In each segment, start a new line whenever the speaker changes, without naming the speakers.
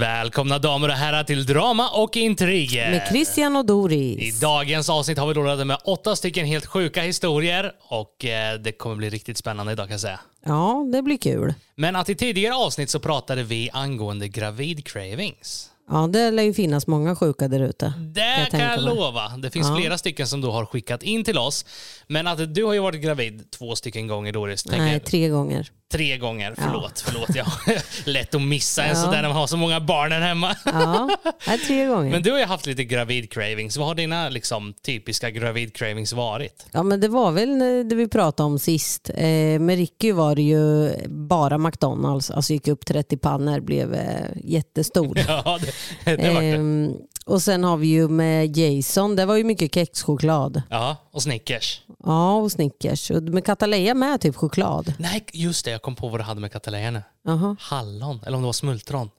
Välkomna damer och herrar till Drama och Intriger.
Med Christian och Doris.
I dagens avsnitt har vi laddat med åtta stycken helt sjuka historier och eh, det kommer bli riktigt spännande idag kan jag säga.
Ja, det blir kul.
Men att i tidigare avsnitt så pratade vi angående gravid cravings.
Ja, det lär ju finnas många sjuka där ute.
Det
jag
kan jag
mig.
lova. Det finns
Ja.
flera stycken som då har skickat in till oss. Men att du har ju varit gravid två stycken gånger Doris.
Nej, tre gånger.
Tre gånger.
Ja.
Förlåt, förlåt. Ja. Lätt att missa en
Ja.
sådär när man har så många barn här hemma.
Ja, tre gånger.
Men du har ju haft lite gravid cravings. Vad har dina liksom, typiska gravid cravings varit?
Ja, men det var väl det vi pratade om sist. Eh, med Ricky var det ju bara McDonalds. Alltså gick upp 30 pannor, blev eh, jättestor.
Ja, det, det var det.
Ehm, och sen har vi ju med Jason, det var ju mycket kexchoklad.
Ja, och Snickers.
Ja, och Snickers. Och med Cataleya med typ choklad.
Nej, just det. Jag kom på vad du hade med Cataleya nu. Hallon, eller om det var smultron.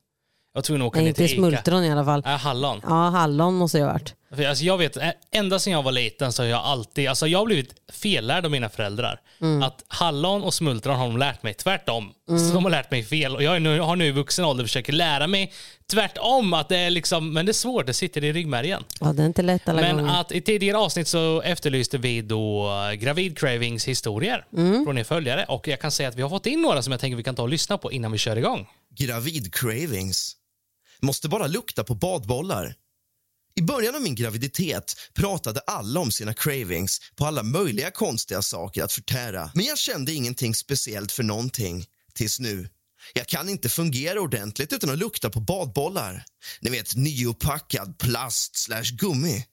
Jag var tvungen att åka
Nej,
ner
inte
till Ica.
smultron i alla fall.
Nej, hallon.
Ja, hallon måste det ha varit.
För, alltså, jag vet, ä- ända sedan jag var liten så har jag alltid, alltså jag har blivit fellärd av mina föräldrar.
Mm.
Att hallon och smultron har de lärt mig tvärtom. Så de har lärt mig fel. Och jag är nu, har nu i vuxen ålder försöker lära mig tvärtom. Att det är liksom, men det är svårt, det sitter i ryggmärgen.
Ja, det är inte lätt alla
Men
gånger.
att i tidigare avsnitt så efterlyste vi då eh, gravid cravings historier
Mm.
från er följare. Och jag kan säga att vi har fått in några som jag tänker vi kan ta och lyssna på innan vi kör igång.
Gravid cravings. Måste bara lukta på badbollar. I början av min graviditet pratade alla om sina cravings på alla möjliga konstiga saker att förtära. Men jag kände ingenting speciellt för någonting. Tills nu. Jag kan inte fungera ordentligt utan att lukta på badbollar. Ni vet, nyuppackad plast slash gummi.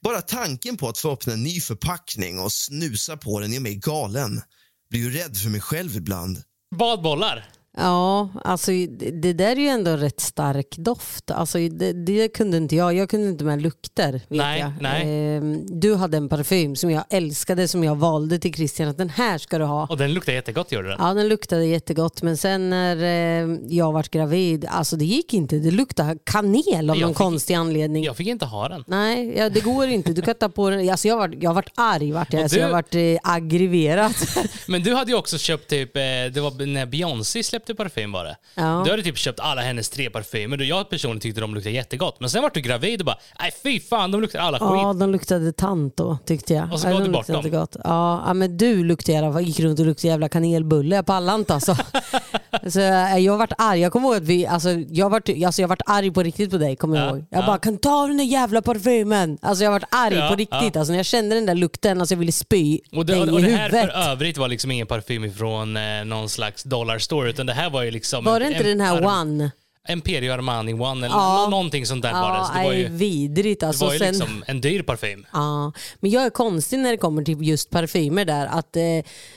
Bara tanken på att få öppna en ny förpackning och snusa på den gör mig galen. Blir ju rädd för mig själv ibland.
Badbollar.
Ja, alltså det, där är ju ändå en rätt stark doft. Alltså det, det kunde inte jag. Jag kunde inte med lukter.
Nej,
jag.
nej.
Ehm, du hade en parfym som jag älskade, som jag valde till Christian att den här ska du ha.
Och den luktar jättegott gjorde den.
Ja, den luktade jättegott. Men sen när eh, jag vart gravid, alltså det gick inte. Det luktade kanel av
Jag
någon
fick-
konstig anledning.
Jag fick inte ha den.
Nej, ja, det går inte. Du kan ta på den. Alltså jag har varit, jag har varit arg, vart jag. Alltså
du-
jag har varit eh, aggravarat.
Men du hade ju också köpt typ, eh, det var när Beyoncé släppte parfym var det.
Ja.
Du hade typ köpt alla hennes tre parfymer och jag personligen tyckte de luktade jättegott. Men sen var du gravid och bara, nej fy fan de luktar alla
Ja,
skit.
de luktade tant då tyckte jag.
Och så
Ja,
gav du bort dem.
Gott. Ja, ja, men du luktade fall, gick runt och luktade jävla kanelbulle. Pallar inte alltså. så, eh, jag har varit arg. Jag kommer ihåg att vi, alltså, jag har varit, alltså, jag har varit arg på riktigt på dig, kommer jag
Ja,
ihåg. Jag
ja.
bara, kan ta den där jävla parfymen. Alltså jag har varit arg
Ja,
på riktigt.
ja.
Alltså, när jag kände den där lukten, alltså, jag ville spy
Och det, och
i
det här för övrigt var liksom ingen parfym ifrån eh, någon slags dollar store utan det här var ju liksom...
Var det inte den här One?
Emperio Armani One eller
Ja.
nå- någonting sånt där var det.
Ja,
Så det var ju,
vidrigt
det
alltså.
var ju
Sen-
liksom en dyr parfym.
Ja, men jag är konstig när det kommer till just parfymer där. Att, eh,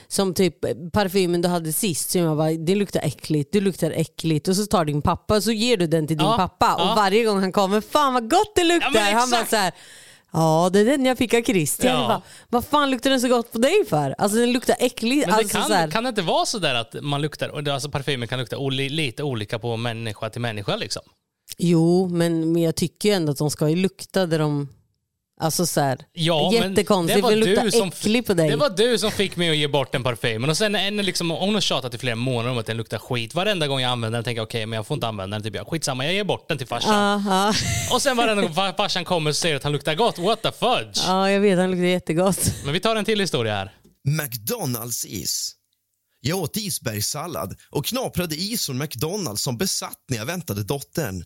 som typ parfymen du hade sist, som jag bara, det luktar äckligt, du luktar äckligt. Och så tar din pappa så ger du den till din
Ja,
pappa.
ja.
Och varje gång han kommer, fan vad gott det luktar.
Ja,
han bara så här, Ja, det är den jag fick av Christian.
Ja.
Bara, vad fan luktar den så gott på dig för? Alltså den luktar äckligt.
Men det
alltså,
kan,
så här,
kan det inte vara så där att man luktar, det, alltså parfymer kan lukta oli, lite olika på människa till människa liksom?
Jo, men, men jag tycker ju ändå att de ska ju lukta där de... Alltså så här,
Ja, men
jättekonstigt,
det
det luktar
du som-
äckligt på dig.
Det var du som fick mig att ge bort den parfymen. Och sen en, liksom, hon har tjatat i flera månader om att den luktar skit. Varenda gång jag använder den tänker jag okej, men jag får inte använda den. Typ, jag, skitsamma, jag ger bort den till farsan.
Aha.
Och sen varenda gång far- farsan kommer och säger att han luktar gott. What the fudge?
Ja, jag vet, han luktar jättegott.
Men vi tar en till historia här.
McDonalds-is. Jag åt isbergssallad och knaprade is från McDonalds som besatt när jag väntade dottern.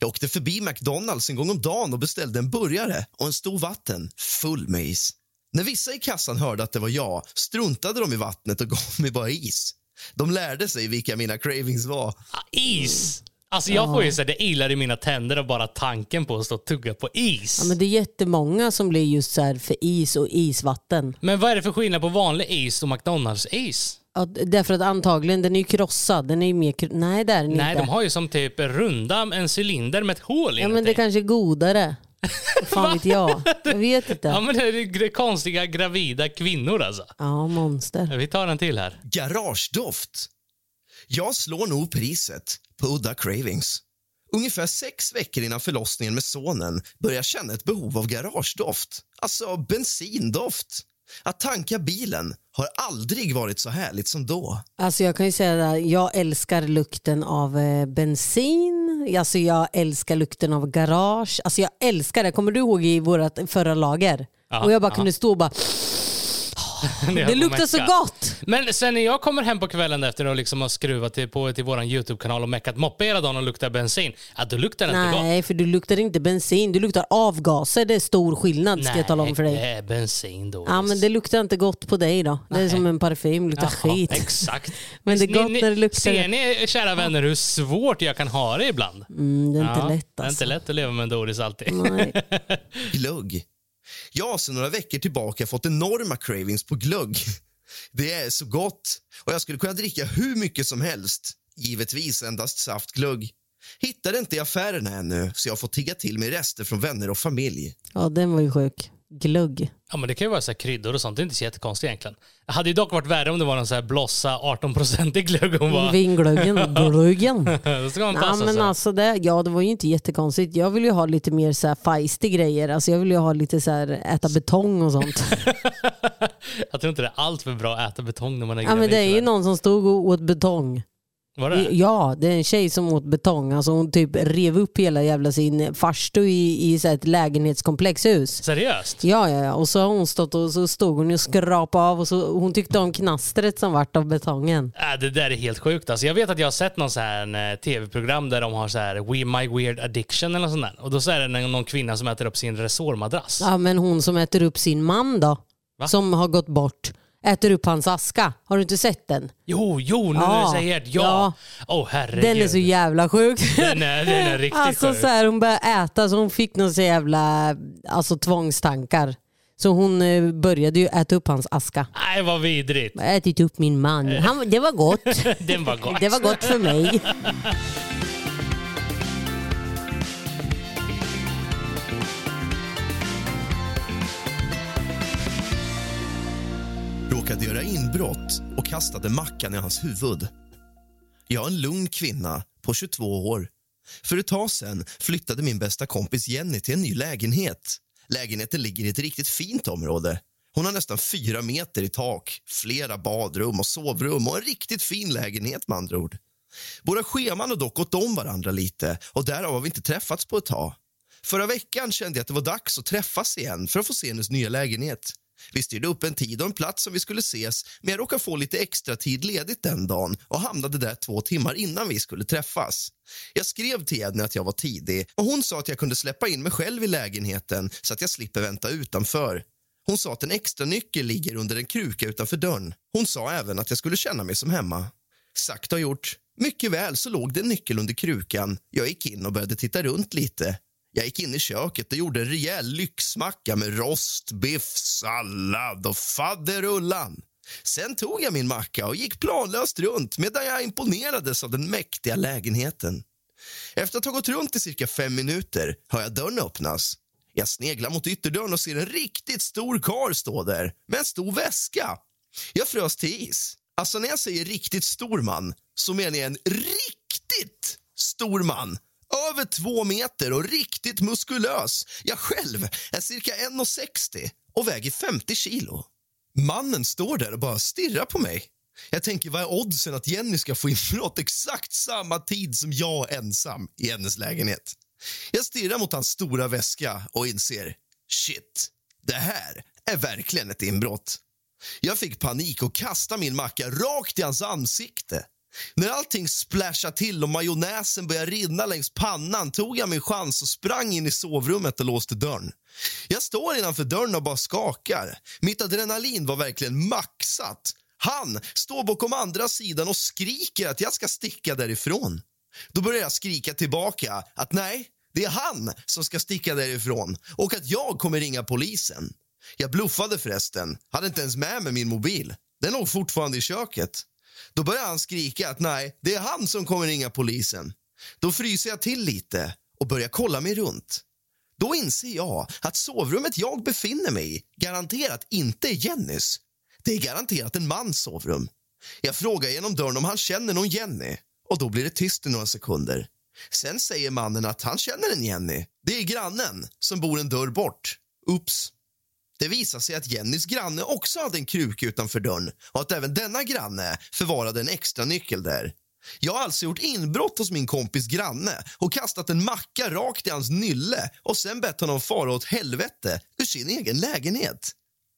Jag åkte förbi McDonalds en gång om dagen och beställde en burgare och en stor vatten full med is. När vissa i kassan hörde att det var jag struntade de i vattnet och gav mig bara is. De lärde sig vilka mina cravings var.
Ah, Is! Alltså jag får ju här, det ilar i mina tänder av bara tanken på att stå och tugga på is.
Ja, men det är jättemånga som blir just så här för is och isvatten.
Men vad är det för skillnad på vanlig is och McDonalds is?
Ja, därför att antagligen, den är ju krossad. Den är ju mer... kr- Nej, det är den
Nej,
inte.
de har ju som typ runda, en cylinder med ett hål
Ja,
inuti.
men det kanske är godare. Fan vet jag. Jag vet inte.
Ja, men det är konstiga gravida kvinnor alltså.
Ja, monster.
Vi tar en till här.
Garagedoft. Jag slår nog priset på udda cravings. Ungefär sex veckor innan förlossningen med sonen började jag känna ett behov av garagedoft. Alltså bensindoft. Att tanka bilen har aldrig varit så härligt som då.
Alltså jag kan ju säga det, här, jag älskar lukten av eh, bensin, alltså jag älskar lukten av garage. Alltså jag älskar det. Kommer du ihåg i vårt förra lager?
Ja,
och jag bara
ja.
kunde stå och bara, det luktar så gott.
Men sen när jag kommer hem på kvällen efter och liksom har skruvat till, på till vår YouTube-kanal och meckat moppe hela dagen och luktar bensin, ja då luktar det inte gott.
Nej, för du luktar inte bensin, du luktar avgaser. Det är stor skillnad ska jag tala om för
det
dig.
är bensin då.
Ja men det luktar inte gott på dig då. Det är
Nej.
som en parfym, luktar
Jaha,
skit.
Exakt.
Men det är
Ni-
gott
ni-
när det luktar
Ser
det.
ni, kära vänner, hur svårt jag kan ha det ibland?
Mm, det är inte
Ja,
lätt
Det är
alltså.
inte lätt att leva med en Doris alltid.
Nej.
Jag har sedan några veckor tillbaka fått enorma cravings på glögg. Det är så gott och jag skulle kunna dricka hur mycket som helst. Givetvis endast saftglögg. Hittade inte i affärerna ännu så jag får tigga till mig rester från vänner och familj.
Ja den var ju sjuk. Glögg.
Ja, men det kan ju vara så kryddor och sånt. Det är inte så jättekonstigt egentligen. Det hade ju dock varit värre om det var någon så här blossa 18% i glögg hon var.
Vinglöggen. Glöggen.
Då ska man
Ja,
passa
men
sig.
alltså det, ja det var ju inte jättekonstigt. Jag vill ju ha lite mer så här feisty grejer. Alltså jag vill ju ha lite så här äta betong och sånt.
Jag tror inte det är allt för bra att äta betong när man är
ja men det är ju någon som stod och åt betong.
Var det?
Ja, det är en tjej som åt betong. Alltså hon typ rev upp hela jävla sin farstu i, i så ett lägenhetskomplexhus.
Seriöst?
Ja, ja, ja. Och så har hon stått och så stod hon och skrapade av och så hon tyckte om knastret som vart av betongen.
Äh, det där är helt sjukt. Alltså, jag vet att jag har sett någon så här eh, tv-program där de har så här We My Weird Addiction eller något sånt där. Och då så är det någon kvinna som äter upp sin resårmadrass.
Ja, men hon som äter upp sin man då,
Va?
som har gått bort, äter upp hans aska. Har du inte sett den?
Jo, jo, nu när du säger det. Ja. Åh
ja.
herregud.
Den är så jävla sjuk.
Den är, den är riktigt
Alltså
sjuk.
så här, hon började äta så hon fick någon så jävla alltså, tvångstankar. Så hon eh, började ju äta upp hans aska.
Nej, vad vidrigt.
Jag ätit upp min man. Han, det var gott.
Den var gott.
Det var gott för mig.
Råkade göra inbrott och kastade mackan i hans huvud. Jag är en lugn kvinna på 22 år. För ett tag sen flyttade min bästa kompis Jenny till en ny lägenhet. Lägenheten ligger i ett riktigt fint område. Hon har nästan fyra meter i tak, flera badrum och sovrum och en riktigt fin lägenhet med andra ord. Våra scheman har dock gått om varandra lite och därav har vi inte träffats på ett tag. Förra veckan kände jag att det var dags att träffas igen för att få se hennes nya lägenhet. Vi styrde upp en tid och en plats som vi skulle ses men jag råkade få lite extra tid ledigt den dagen och hamnade där två timmar innan vi skulle träffas. Jag skrev till Edny att jag var tidig och hon sa att jag kunde släppa in mig själv i lägenheten så att jag slipper vänta utanför. Hon sa att en extra nyckel ligger under en kruka utanför dörren. Hon sa även att jag skulle känna mig som hemma. Sagt och gjort. Mycket väl så låg det en nyckel under krukan. Jag gick in och började titta runt lite. Jag gick in i köket och gjorde en rejäl lyxmacka med rost, biff, sallad och faderullan. Sen tog jag min macka och gick planlöst runt medan jag imponerades av den mäktiga lägenheten. Efter att ha gått runt i cirka fem minuter hör jag dörren öppnas. Jag sneglar mot ytterdörren och ser en riktigt stor kar stå där med en stor väska. Jag frös till is. Alltså när jag säger riktigt stor man så menar jag en riktigt stor man. Över två meter och riktigt muskulös. Jag själv är cirka 1,60 och väger 50 kilo. Mannen står där och bara stirrar på mig. Jag tänker, vad är oddsen att Jenny ska få inbrott exakt samma tid som jag ensam i hennes lägenhet? Jag stirrar mot hans stora väska och inser, shit, det här är verkligen ett inbrott. Jag fick panik och kastade min macka rakt i hans ansikte. När allting splashade till och majonnäsen började rinna längs pannan tog jag min chans och sprang in i sovrummet och låste dörren. Jag står innanför dörren och bara skakar. Mitt adrenalin var verkligen maxat. Han står bakom andra sidan och skriker att jag ska sticka därifrån. Då börjar jag skrika tillbaka att nej, det är han som ska sticka därifrån och att jag kommer ringa polisen. Jag bluffade förresten, hade inte ens med mig min mobil. Den låg fortfarande i köket. Då börjar han skrika att nej, det är han som kommer ringa polisen. Då fryser jag till lite och börjar kolla mig runt. Då inser jag att sovrummet jag befinner mig i garanterat inte är Jennys. Det är garanterat en mans sovrum. Jag frågar genom dörren om han känner någon Jenny och då blir det tyst i några sekunder. Sen säger mannen att han känner en Jenny. Det är grannen som bor en dörr bort. Ups. Det visade sig att Jennys granne också hade en kruka utanför dörren och att även denna granne förvarade en extra nyckel där. Jag har alltså gjort inbrott hos min kompis granne och kastat en macka rakt i hans nylle och sen bett honom fara åt helvete ur sin egen lägenhet.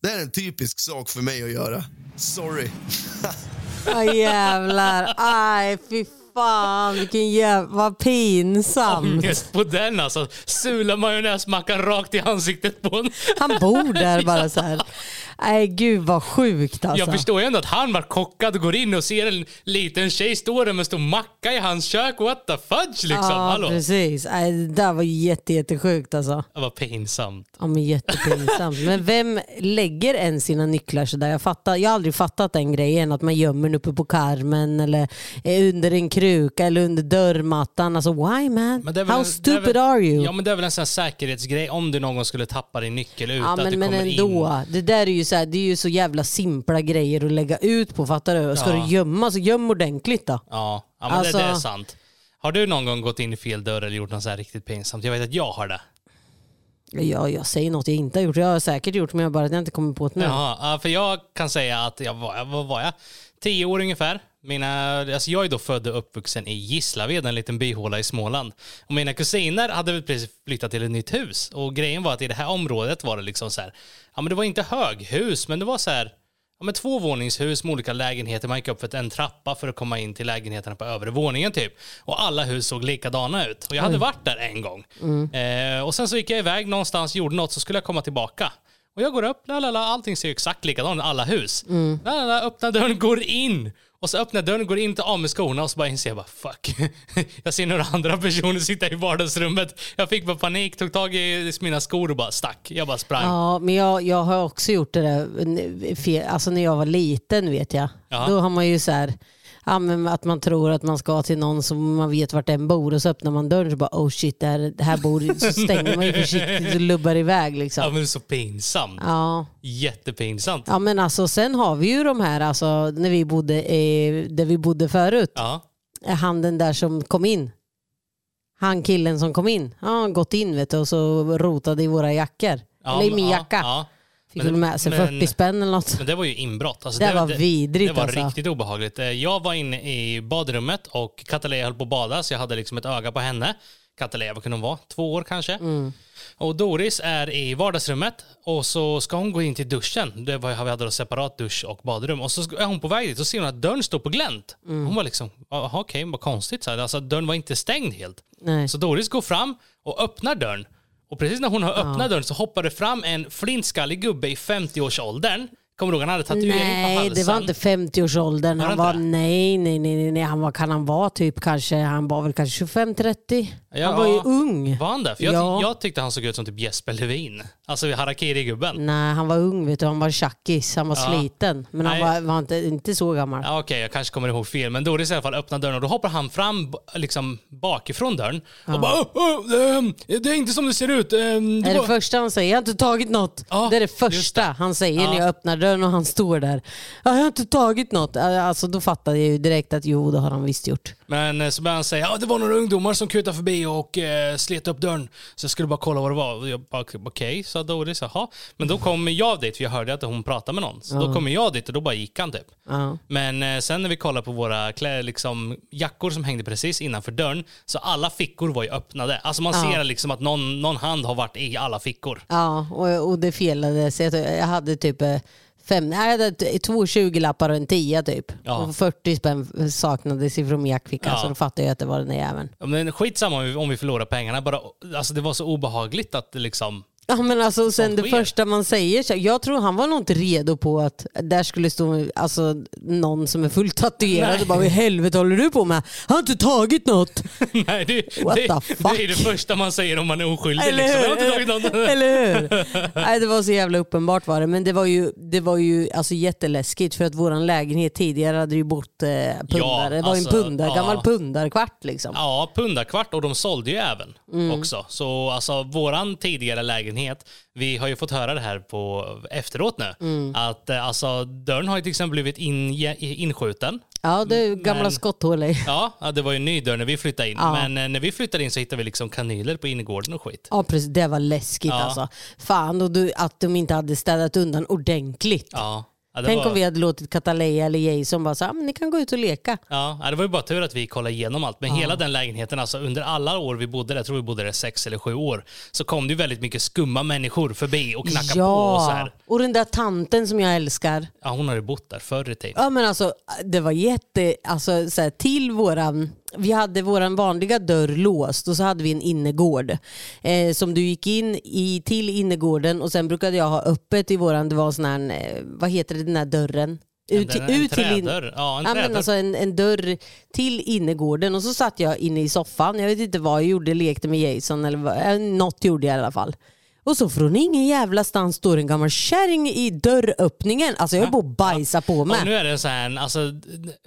Det är en typisk sak för mig att göra. Sorry.
Aj jävlar. Aj fy fan vilken jävla... Vad pinsamt.
Ångest på den alltså. Sula majonnäsmackan rakt i ansiktet på en.
Han bor där bara så här. Nej gud vad sjukt alltså.
Jag förstår ju ändå att han var chockad och går in och ser en liten tjej stå där med en stor macka i hans kök. What the fudge liksom.
Ja
Hallå?
precis. Nej, det där var jätte, jättesjukt alltså.
Det var pinsamt.
Ja men jättepinsamt. Men vem lägger än sina nycklar sådär? Jag, fattar, jag har aldrig fattat den grejen att man gömmer den uppe på karmen eller under en kruka eller under dörrmattan. Alltså why man?
Men
How
en-
stupid
väl-
are you?
Ja men det är väl en sån här säkerhetsgrej om du någon gång skulle tappa din nyckel ut.
Ja
att det
men, men
kommer
ändå,
In.
det där är ju, så här, det är ju så jävla simpla grejer att lägga ut på. Fattar du? Ska
Ja.
du gömma så göm ordentligt då.
Ja, ja men
Alltså-
det, det är sant. Har du någon gång gått in i fel dörr eller gjort något så här riktigt pinsamt? Jag vet att jag har det.
Ja, jag säger något jag inte har gjort. Jag har säkert gjort men jag har bara jag inte kommer på det nu.
Ja, för jag kan säga att jag var, vad var jag? Tio år ungefär. Mina, alltså jag är då född och uppvuxen i Gislaved, en liten byhåla i Småland. Och mina kusiner hade väl precis flyttat till ett nytt hus. Och grejen var att i det här området var det liksom så här, ja men det var inte höghus, men det var så här, ja men tvåvåningshus med olika lägenheter. Man gick upp för en trappa för att komma in till lägenheterna på övre våningen typ. Och alla hus såg likadana ut. Och jag hade varit där en gång. Eh, och sen så gick jag iväg någonstans, gjorde något, så skulle jag komma tillbaka. Och jag går upp, lalala, allting ser ju exakt likadant ut, alla hus. Lalala, öppnar dörren, går in. Och så öppnar dörren, går in, tar av mig skorna och så bara inser jag bara fuck. Jag ser några andra personer sitta i vardagsrummet. Jag fick bara panik, tog tag i mina skor och bara stack. Jag bara sprang.
Ja, men jag, jag har också gjort det där alltså när jag var liten vet jag.
Ja.
Då har man ju så här, ja, men att man tror att man ska till någon som man vet vart den bor och så öppnar man dörren och bara oh shit, det här, bor Så stänger man ju försiktigt och lubbar iväg
Ja
liksom.
men det är så pinsamt.
Ja.
Jättepinsamt.
ja, men alltså sen har vi ju de här, alltså när vi bodde, eh, där vi bodde förut.
Ja.
Han den där som kom in. Han killen som kom in. Ja, han har gått in vet du, och så rotade i våra jackor.
Ja,
Eller i min
ja,
jacka.
Ja,
Fick
Men-
väl med sig
men-
40 spänn eller något.
Men det var ju inbrott. Alltså
Det var vidrigt,
Det var
alltså.
riktigt obehagligt. Eh, Jag var inne i badrummet och Katalea höll på att bada så jag hade liksom ett öga på henne. Katalea, vad kunde hon vara? Två år kanske.
Mm.
Och Doris är i vardagsrummet och så ska hon gå in till duschen. Det var, vi hade då separat dusch och badrum. Och så är hon på väg dit och ser hon att dörren står på glänt.
Mm.
Hon var liksom, jaha okej, vad konstigt. Så här. Alltså dörren var inte stängd helt.
Nej.
Så Doris går fram och öppnar dörren. Och precis när hon har öppnat dörren så hoppar det fram en flintskallig gubbe i 50-årsåldern. Kommer du ihåg han hade tatuering på
Nej,
halsen?
det var inte 50-årsåldern.
Var det
Han var, nej, nej, nej, nej, nej. Han var, kan han vara typ kanske, han var väl kanske 25-30?
Ja,
han var ju ung.
Var han det? För jag,
Ja.
jag tyckte han såg ut som typ Jesper Levin. Alltså harakiri-gubben.
Nej, han var ung vet du. Han var tjackis, han var
Ja.
sliten. Men han
Nej.
var, var inte, inte så gammal.
Ja, Okej, jag kanske kommer ihåg fel. Men Doris i alla fall öppnar dörren och då hoppar han fram liksom bakifrån dörren och bara "Åh, åh, ehm, Det är inte som det ser ut. ehm,
Det är det första han säger. Jag har inte tagit något.
Ja,
det är det första
det.
han säger
Ja.
när jag öppnar dörren och han står där. Ja, jag har inte tagit något. Alltså, då fattade jag ju direkt att jo, det har han visst gjort.
Men eh, så började han säga ja det var några ungdomar som kutade förbi och eh, slet upp dörren. Så jag skulle bara kolla vad det var. Och jag bara, Okej, sa Doris. Jaha. Men då kom jag dit, för jag hörde att hon pratade med någon. Så då kom jag dit och då bara gick han typ.
Ja.
Men eh, sen när vi kollade på våra klä, liksom, jackor som hängde precis innanför dörren, så alla fickor var ju öppnade. Alltså man
Ja.
ser liksom att någon, någon hand har varit i alla fickor.
Ja, och, och det felade sig. Jag jag hade typ eh, fem, nej, två 20-lappar och en 10 typ.
Ja.
Och 40 spänn saknades ifrån min jackficka
Ja.
så då fattade jag att det var den där jäveln.
Ja, Men skitsamma om vi, om vi förlorar pengarna. Bara, alltså det var så obehagligt att liksom...
Ja men alltså sen det
sker.
första man säger, så jag tror han var nog inte redo på att där skulle stå alltså, någon som är fullt tatuerad och bara vad i helvete håller du på med? Har inte tagit något.
Nej, det,
What
det,
the fuck?
det är det första man säger om man är oskyldig.
Eller
liksom. Jag har
hur?
inte tagit någon.
Eller hur? Nej, det var så jävla uppenbart var det. Men det var ju, det var ju alltså jätteläskigt för att våran lägenhet tidigare hade ju bott eh, pundare.
Ja,
det var ju en
alltså,
pundar,
ja.
gammal pundarkvart liksom.
Ja, pundarkvart och de sålde ju även
Mm.
också. Så alltså våran tidigare lägenhet, vi har ju fått höra det här på efteråt nu,
Mm.
att eh, alltså dörren har ju till exempel blivit in, inskjuten.
Ja, det är ju gamla
Men-
i.
Ja, ja, det var ju en ny dörr när vi flyttade in.
Ja.
Men eh, när vi flyttade in så hittade vi liksom kanyler på innergården och skit.
Ja precis, det var läskigt
Ja.
alltså. Fan, och du, att de inte hade städat undan ordentligt.
Ja. Ja,
Tänk
var,
om vi hade låtit Kataleja eller Jason bara säga, men ni kan gå ut och leka.
Ja, ja, det var ju bara tur att vi kollade igenom allt. Men hela den lägenheten, alltså under alla år vi bodde där, jag tror vi bodde där sex eller sju år, så kom det ju väldigt mycket skumma människor förbi och knackade på och så här.
och den där tanten som jag älskar.
Ja, hon har ju bott där förr i tiden.
Ja men alltså det var jätte, alltså så här, till våran, vi hade våran vanliga dörr låst och så hade vi en innergård. Eh, som du gick in i till innergården och sen brukade jag ha öppet i våran, det var sån här, eh, vad heter det, den här dörren? Ut, till-
en, en
ut till in-.
Ja, en
Ja, men alltså en, en dörr till innergården och så satt jag inne i soffan. Jag vet inte vad jag gjorde, lekte med Jason eller vad, eh, något gjorde jag i alla fall. Och så från ingen jävla stans står en gammal kärring i dörröppningen. Alltså jag höll på att bajsa på mig.
Och nu är det så här, alltså,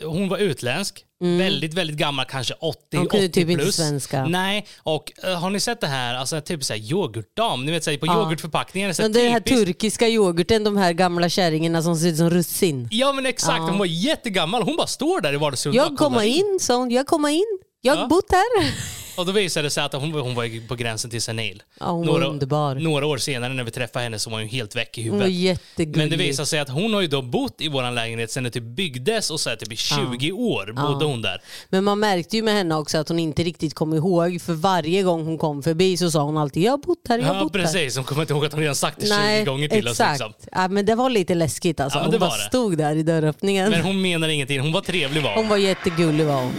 hon var utländsk, väldigt, väldigt gammal, kanske 80,
Mm. Hon kunde
80
typ inte
plus.
svenska.
Nej, och eh, har ni sett det här, alltså typ så här yoghurtdam, ni vet så här, på
Ja.
yoghurtförpackningen, så
Ja,
här,
det är den här turkiska yoghurten, de här gamla kärringarna som ser ut som russin.
Ja men exakt, hon var jättegammal, hon bara står där i vardagsrummet
Jag kommer in, sa hon. Jag kommer in. Jag har
Ja.
bott här.
Och då visade det sig att hon, hon var på gränsen till senil.
Ja, hon var underbar.
Några år senare när vi träffade henne så var hon helt väck i
Hon var
huvudet.
jättegullig.
Men det visade sig att hon har ju då bott i vår lägenhet sedan det typ byggdes och så här, typ i 20 år bodde hon där.
Men man märkte ju med henne också att hon inte riktigt kom ihåg. För varje gång hon kom förbi så sa hon alltid jag har bott här, jag har
Ja
bott här.
precis, hon kommer inte ihåg att hon redan sagt det 20 gånger till
exakt.
oss. Liksom.
Ja, men det var lite läskigt alltså.
Ja,
hon
det
bara
var det.
stod där i dörröppningen.
Men hon menar ingenting, hon var trevlig var
Hon var jättegullig var hon.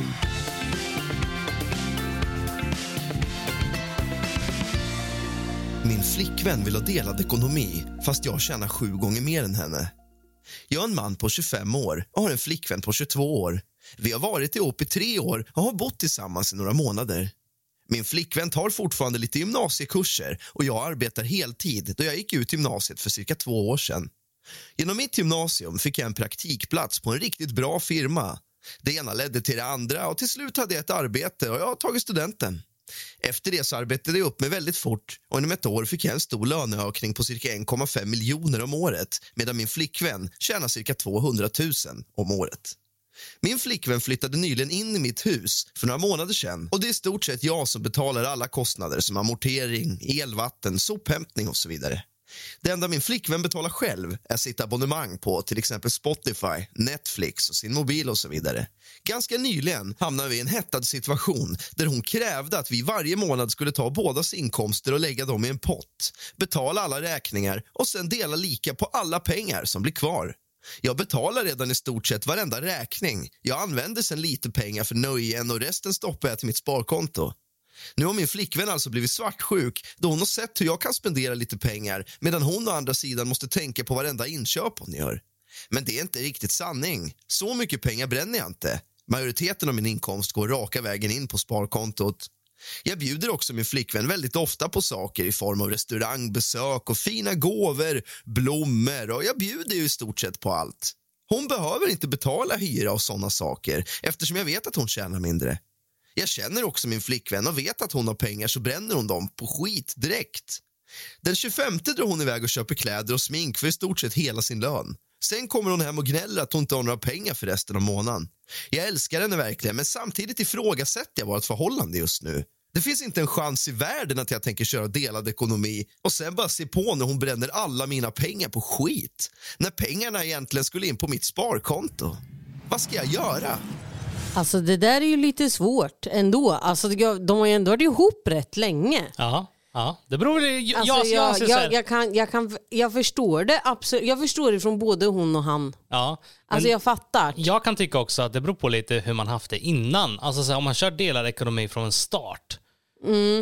Flickvän vill ha delad ekonomi fast jag tjänar sju gånger mer än henne. Jag är en man på 25 år och har en flickvän på 22 år. Vi har varit ihop i tre år och har bott tillsammans i några månader. Min flickvän tar fortfarande lite gymnasiekurser och jag arbetar heltid då jag gick ut gymnasiet för cirka två år sedan. Genom mitt gymnasium fick jag en praktikplats på en riktigt bra firma. Det ena ledde till det andra och till slut hade jag ett arbete och jag har tagit studenten. Efter det så arbetade jag upp mig väldigt fort och inom ett år fick jag en stor löneökning på cirka 1,5 miljoner om året medan min flickvän tjänar cirka 200 000 om året. Min flickvän flyttade nyligen in i mitt hus för några månader sedan och det är i stort sett jag som betalar alla kostnader som amortering, elvatten, sophämtning och så vidare. Det enda min flickvän betalar själv är sitt abonnemang på till exempel Spotify, Netflix och sin mobil och så vidare. Ganska nyligen hamnade vi i en hettad situation där hon krävde att vi varje månad skulle ta bådas inkomster och lägga dem i en pott, betala alla räkningar och sen dela lika på alla pengar som blir kvar. Jag betalar redan i stort sett varenda räkning. Jag använder sen lite pengar för nöjen och resten stoppar jag till mitt sparkonto. Nu har min flickvän alltså blivit svartsjuk då hon har sett hur jag kan spendera lite pengar medan hon å andra sidan måste tänka på varenda inköp hon gör. Men det är inte riktigt sanning. Så mycket pengar bränner jag inte. Majoriteten av min inkomst går raka vägen in på sparkontot. Jag bjuder också min flickvän väldigt ofta på saker i form av restaurangbesök och fina gåvor, blommor och jag bjuder ju i stort sett på allt. Hon behöver inte betala hyra och såna saker eftersom jag vet att hon tjänar mindre. Jag känner också min flickvän och vet att hon har pengar så bränner hon dem på skit direkt. Den 25 drar hon iväg och köper kläder och smink för i stort sett hela sin lön. Sen kommer hon hem och gnäller att hon inte har några pengar för resten av månaden. Jag älskar henne verkligen, men samtidigt ifrågasätter jag vårt förhållande just nu. Det finns inte en chans i världen att jag tänker köra delad ekonomi och sen bara se på när hon bränner alla mina pengar på skit. När pengarna egentligen skulle in på mitt sparkonto. Vad ska jag göra?
Alltså det där är ju lite svårt ändå. Alltså, de har ju ändå varit ihop rätt länge.
Ja, ja. det beror väl...
Alltså,
jag, jag,
jag, kan, jag, kan, jag förstår det absolut. Jag förstår det från både hon och han.
ja,
Alltså jag fattar.
Jag kan tycka också att det beror på lite hur man haft det innan. Alltså så här, om man kör delad ekonomi från en start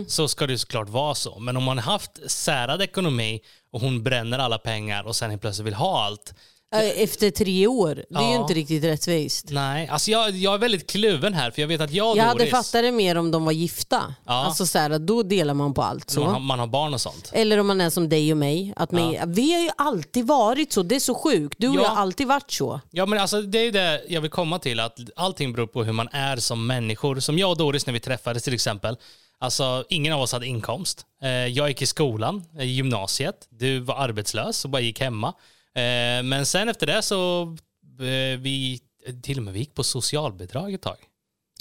så ska det såklart vara så. Men om man har haft särad ekonomi och hon bränner alla pengar och sen helt plötsligt vill ha allt.
Eh, Efter tre år. Det är ju
Ja.
inte riktigt rättvist.
Nej, alltså jag, jag är väldigt kluven här för jag vet att jag och
Jag hade
Doris,
fattat det mer om de var gifta.
Ja.
Alltså så här, då delar man på allt.
man,
Så.
man har barn och sånt.
Eller om man är som dig och mig. Att man, Vi har ju alltid varit så. Det är så sjukt. Du och
Ja.
jag har alltid varit så.
Ja men alltså det är ju det jag vill komma till, att allting beror på hur man är som människor. Som jag och Doris när vi träffades till exempel. Alltså ingen av oss hade inkomst. Eh, jag gick i skolan, i gymnasiet. Du var arbetslös och bara gick hemma. Eh, men sen efter det så, eh, vi, till och med vi gick på socialbidrag ett tag.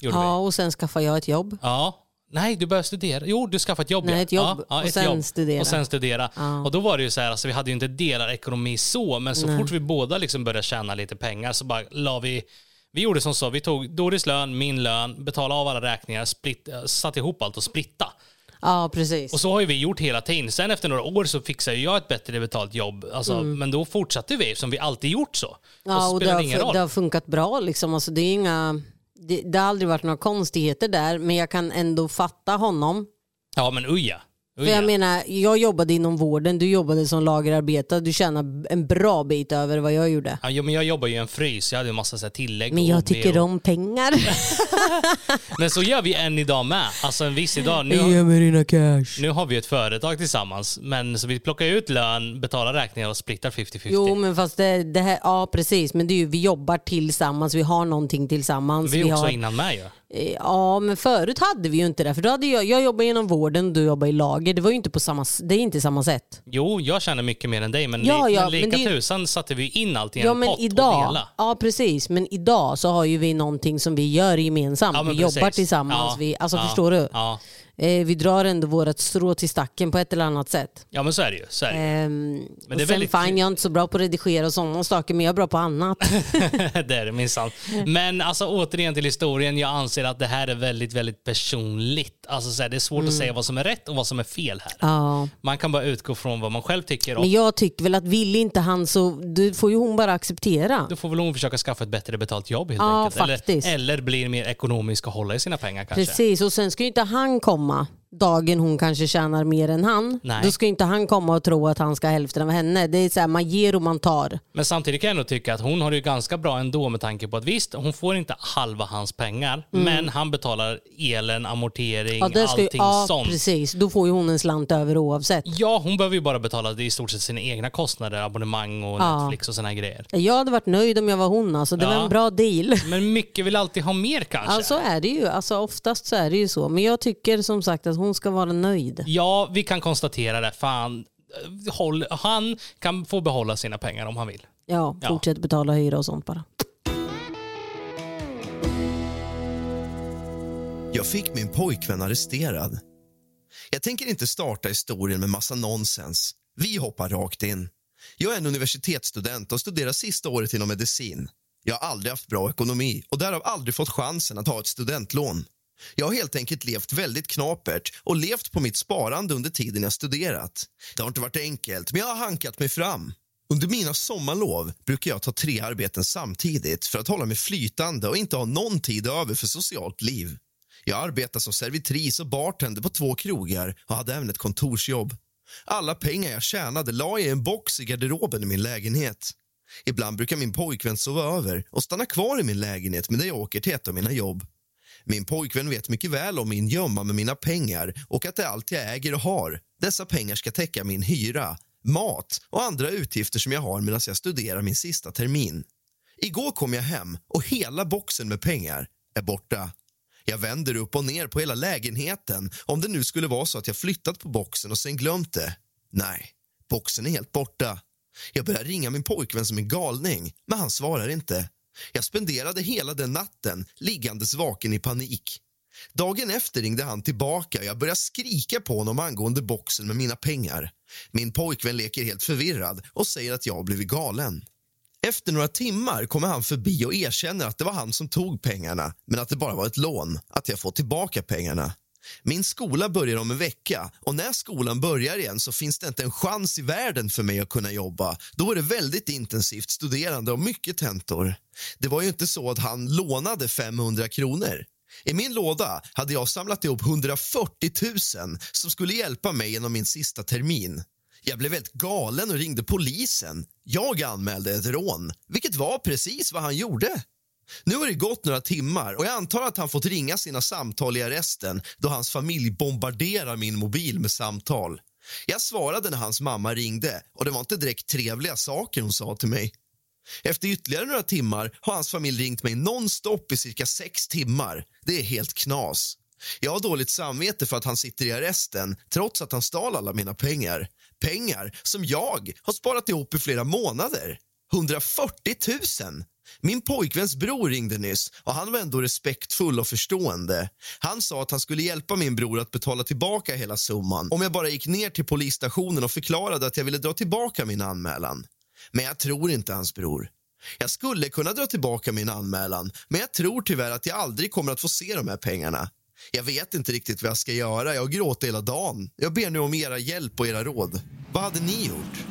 Gjorde vi.
Ja, och sen skaffade jag ett jobb.
Ja. Nej, du började studera. Jo, du skaffade ett jobb.
Nej, ett jobb.
Ja, ja,
Och
ett
sen
jobb.
studera.
Och sen studera.
Ja.
Och då var det ju så här, alltså, vi hade ju inte delar ekonomi så, men så
Nej.
fort vi båda liksom började tjäna lite pengar så bara la vi vi gjorde som så, vi tog Doris lön, min lön, betalade av alla räkningar, split, satte ihop allt och splitta.
Ja, precis.
Och så har ju vi gjort hela tiden. Sen efter några år så fixade jag ett bättre betalt jobb. Alltså, Men då fortsatte vi som vi alltid gjort så.
Mm. ja,
och
och det, har,
ingen roll.
det har funkat bra. Liksom. Alltså, det, är inga, det, det har aldrig varit några konstigheter där, men jag kan ändå fatta honom.
Ja men uja.
För jag menar, jag jobbade inom vården, du jobbade som lagerarbetare, du tjänar en bra bit över vad jag gjorde.
Ja, men jag jobbar ju i en frys, jag hade en massa så här tillägg.
Men jag tycker
och...
om pengar.
Men så gör vi än idag med. Alltså en viss idag. Nu,
Ge mig dina cash.
nu har vi ett företag tillsammans, men så vi plockar ut lön, betalar räkningar och splittar 50-50.
Jo men fast det, det här, ja precis, men det är ju, vi jobbar tillsammans, vi har någonting tillsammans.
vi är också
har,
innan med ju.
Eh, Ja men förut hade vi ju inte det, för då hade jag, jag jobbar inom vården och du jobbar i lager, det var ju inte på samma, det är inte samma sätt.
Jo, jag tjänar mycket mer än dig, men,
Ja,
li,
ja,
men lika
men det
tusan satte vi in allt i
Ja
en
men
pott och
idag,
dela.
ja precis, men idag så har ju vi någonting som vi gör gemensamt.
Ja,
vi jobbar
precis.
tillsammans,
Ja,
vi, alltså
ja,
förstår du? Eh, vi drar ändå vårt strå till stacken på ett eller annat sätt.
ja, men så är det ju. Så är det. ju.
Ehm,
det är
sen
väldigt-
fine, jag är inte så bra på att redigera och sådana saker, men jag är bra på annat.
det är det minsann. Men alltså återigen till historien. Jag anser att det här är väldigt, väldigt personligt. Alltså så här, det är svårt att
Mm.
säga vad som är rätt och vad som är fel här.
ja.
Man kan bara utgå från vad man själv tycker och
Men jag tycker väl att vill inte han så du får ju hon bara acceptera.
då får väl hon försöka skaffa ett bättre betalt jobb helt
Ja,
enkelt.
faktiskt.
Eller, eller blir mer ekonomisk och hålla i sina pengar kanske.
Precis, och sen ska ju inte han komma hommaa. Dagen hon kanske tjänar mer än han.
Nej.
Då ska inte han komma och tro att han ska ha hälften av henne. Det är så här, man ger och man tar.
Men samtidigt kan jag nog tycka att hon har det ju ganska bra ändå med tanke på att visst, hon får inte halva hans pengar, men han betalar elen, amortering,
Mm. Ja, det ska
allting
ja
sånt.
precis. Då får ju hon en slant över oavsett.
Ja, hon behöver ju bara betala det i stort sett sina egna kostnader, abonnemang och
Ja.
Netflix och såna här grejer.
Jag hade varit nöjd om jag var hon. Alltså, det
Ja.
var en bra deal.
Men mycket vill alltid ha mer kanske.
Alltså är det ju. Alltså, oftast så är det ju så. Men jag tycker som sagt att hon ska vara nöjd.
Ja, vi kan konstatera det. Fan, håll, han kan få behålla sina pengar om han vill.
Ja,
Ja.
fortsätt betala hyra och sånt bara.
Jag fick min pojkvän arresterad. Jag tänker inte starta historien med massa nonsens. Vi hoppar rakt in. Jag är en universitetsstudent och studerar sista året inom medicin. Jag har aldrig haft bra ekonomi och därav aldrig fått chansen att ha ett studentlån. Jag har helt enkelt levt väldigt knapert och levt på mitt sparande under tiden jag studerat. Det har inte varit enkelt, men jag har hankat mig fram. Under mina sommarlov brukar jag ta tre arbeten samtidigt för att hålla mig flytande och inte ha någon tid över för socialt liv. Jag arbetade som servitris och bartender på två krogar och hade även ett kontorsjobb. Alla pengar jag tjänade la jag i en box i garderoben i min lägenhet. Ibland brukar min pojkvän sova över och stanna kvar i min lägenhet medan jag åker till ett av mina jobb. Min pojkvän vet mycket väl om min gömma med mina pengar och att det är allt jag äger och har. Dessa pengar ska täcka min hyra, mat och andra utgifter som jag har medan jag studerar min sista termin. Igår kom jag hem och hela boxen med pengar är borta. Jag vänder upp och ner på hela lägenheten om det nu skulle vara så att jag flyttat på boxen och sen glömt det. Nej, boxen är helt borta. Jag börjar ringa min pojkvän som en galning, men han svarar inte. Jag spenderade hela den natten liggandes vaken i panik. Dagen efter ringde han tillbaka och jag började skrika på honom angående boxen med mina pengar. Min pojkvän leker helt förvirrad och säger att jag har blivit galen. Efter några timmar kommer han förbi och erkänner att det var han som tog pengarna men att det bara var ett lån, att jag får tillbaka pengarna. Min skola börjar om en vecka och när skolan börjar igen så finns det inte en chans i världen för mig att kunna jobba. Då är det väldigt intensivt studerande och mycket tentor. Det var ju inte så att han lånade 500 kronor. I min låda hade jag samlat ihop 140 000 som skulle hjälpa mig genom min sista termin. Jag blev helt galen och ringde polisen. Jag anmälde ett rån, vilket var precis vad han gjorde. Nu har det gått några timmar och jag antar att han fått ringa sina samtal i arresten då hans familj bombarderar min mobil med samtal. Jag svarade när hans mamma ringde och det var inte direkt trevliga saker hon sa till mig. Efter ytterligare några timmar har hans familj ringt mig nonstop i cirka sex timmar. Det är helt knas. Jag har dåligt samvete för att han sitter i arresten trots att han stal alla mina pengar. Pengar som jag har sparat ihop i flera månader. 140 000! Min pojkväns bror ringde nyss och han var ändå respektfull och förstående. Han sa att han skulle hjälpa min bror att betala tillbaka hela summan om jag bara gick ner till polisstationen och förklarade att jag ville dra tillbaka min anmälan. Men jag tror inte hans bror. Jag skulle kunna dra tillbaka min anmälan men jag tror tyvärr att jag aldrig kommer att få se de här pengarna. Jag vet inte riktigt vad jag ska göra. Jag har gråtit hela dagen. Jag ber nu om era hjälp och era råd. Vad hade ni gjort?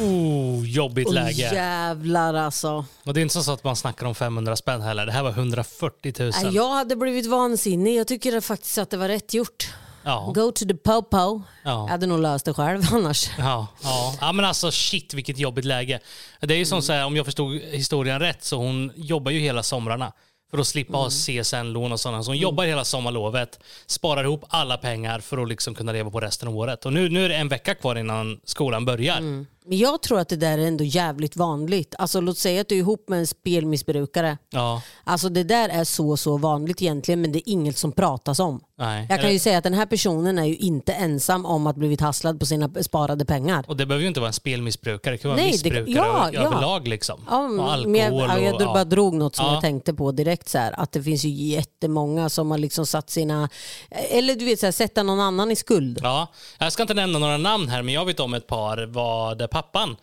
Oh, jobbigt
Åh,
läge.
jävlar alltså.
Och det är inte så att man snackar om 500 spänn heller. Det här var 140 000.
Nej, jag hade blivit vansinnig. Jag tycker faktiskt att det var rätt gjort.
Ja.
Go to the popo.
Ja.
Jag hade nog löst det själv annars.
Ja, ja. ja, men alltså shit vilket jobbigt läge. Det är ju som så här, om jag förstod historien rätt, så hon jobbar ju hela somrarna för att slippa ha CSN-lån och sådana. Så hon jobbar hela sommarlovet, sparar ihop alla pengar för att liksom kunna leva på resten av året. Och nu, nu är det en vecka kvar innan skolan börjar.
Men jag tror att det där är ändå jävligt vanligt. Alltså låt säga att du är ihop med en spelmissbrukare.
Ja,
Alltså det där är så så vanligt egentligen men det är inget som pratas om.
Nej.
Jag kan ju säga att den här personen är ju inte ensam om att blivit hasslad på sina sparade pengar.
Och det behöver ju inte vara en spelmissbrukare, det kan vara
Nej, det-
missbrukare
ja,
ö-
ja.
överlag. Liksom.
Ja,
och
men jag,
alkohol
ja, jag
och,
bara
ja.
drog något som
Ja.
jag tänkte på direkt. Så här, att det finns ju jättemånga som har liksom satt sina... Eller du vet, så här, sätta någon annan i skuld.
Ja, jag ska inte nämna några namn här, men jag vet om ett par var där pappan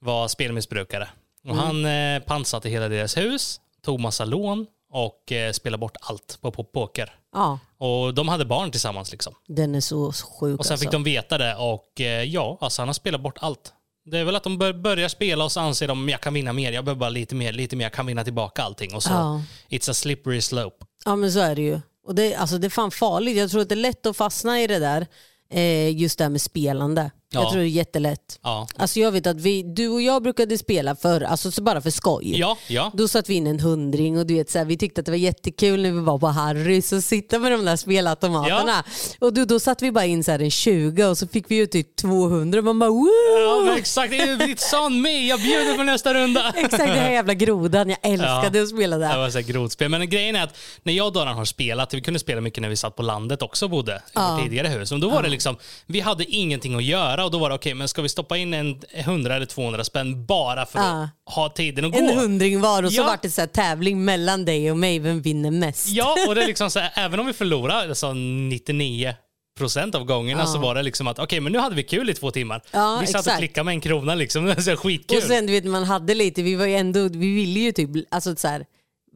var spelmissbrukare. Och
Mm.
Han eh, pantsatte hela deras hus, tog massa lån och eh, spelade bort allt på, på poker.
Ja,
Och de hade barn tillsammans liksom.
den är så sjuk
Och sen
alltså.
fick de veta det och eh, ja, alltså han har spelat bort allt. Det är väl att de bör, börjar spela och så anser de jag kan vinna mer, jag behöver bara lite mer, lite mer, jag kan vinna tillbaka allting. Och så,
Ja.
it's a slippery slope.
Ja men så är det ju. Och det, alltså, det är fan farligt. Jag tror att det är lätt att fastna i det där. Eh, just det här med spelande.
Ja.
Jag tror det är jättelätt.
Ja,
Alltså jag vet att vi, du och jag brukade spela för, alltså så bara för skoj.
ja, ja.
Då satte vi in en hundring och du vet, så här, vi tyckte att det var jättekul när vi var på Harrys och sitta med de där spelautomaterna. Och då, då satte vi bara in så här en 20 och så fick vi ut typ 200 och man bara woo!
Ja, men exakt. Det ditt son med. Jag bjuder på nästa runda.
Exakt den här jävla grodan, jag älskade att spela
Det
där.
var så här grodspel. Men grejen är att när jag och Doran har spelat, vi kunde spela mycket när vi satt på landet också bodde i vårt tidigare hus. Och då var det liksom, vi hade ingenting att göra och då var det okej, men ska vi stoppa in en 100 eller 200 spänn bara för att ha tiden att gå?
En hundring var och så
Ja.
vart det så här tävling mellan dig och mig, vem vinner mest?
Ja, och det är liksom så här, även om vi förlorar alltså 99 procent av gångerna
Ja.
så var det liksom att okej, men nu hade vi kul i två timmar.
Ja,
vi satt och
exakt.
klickade med en krona liksom. Det var skitkul.
Och sen du vet man hade lite, vi var ju ändå, vi ville ju typ, alltså så här,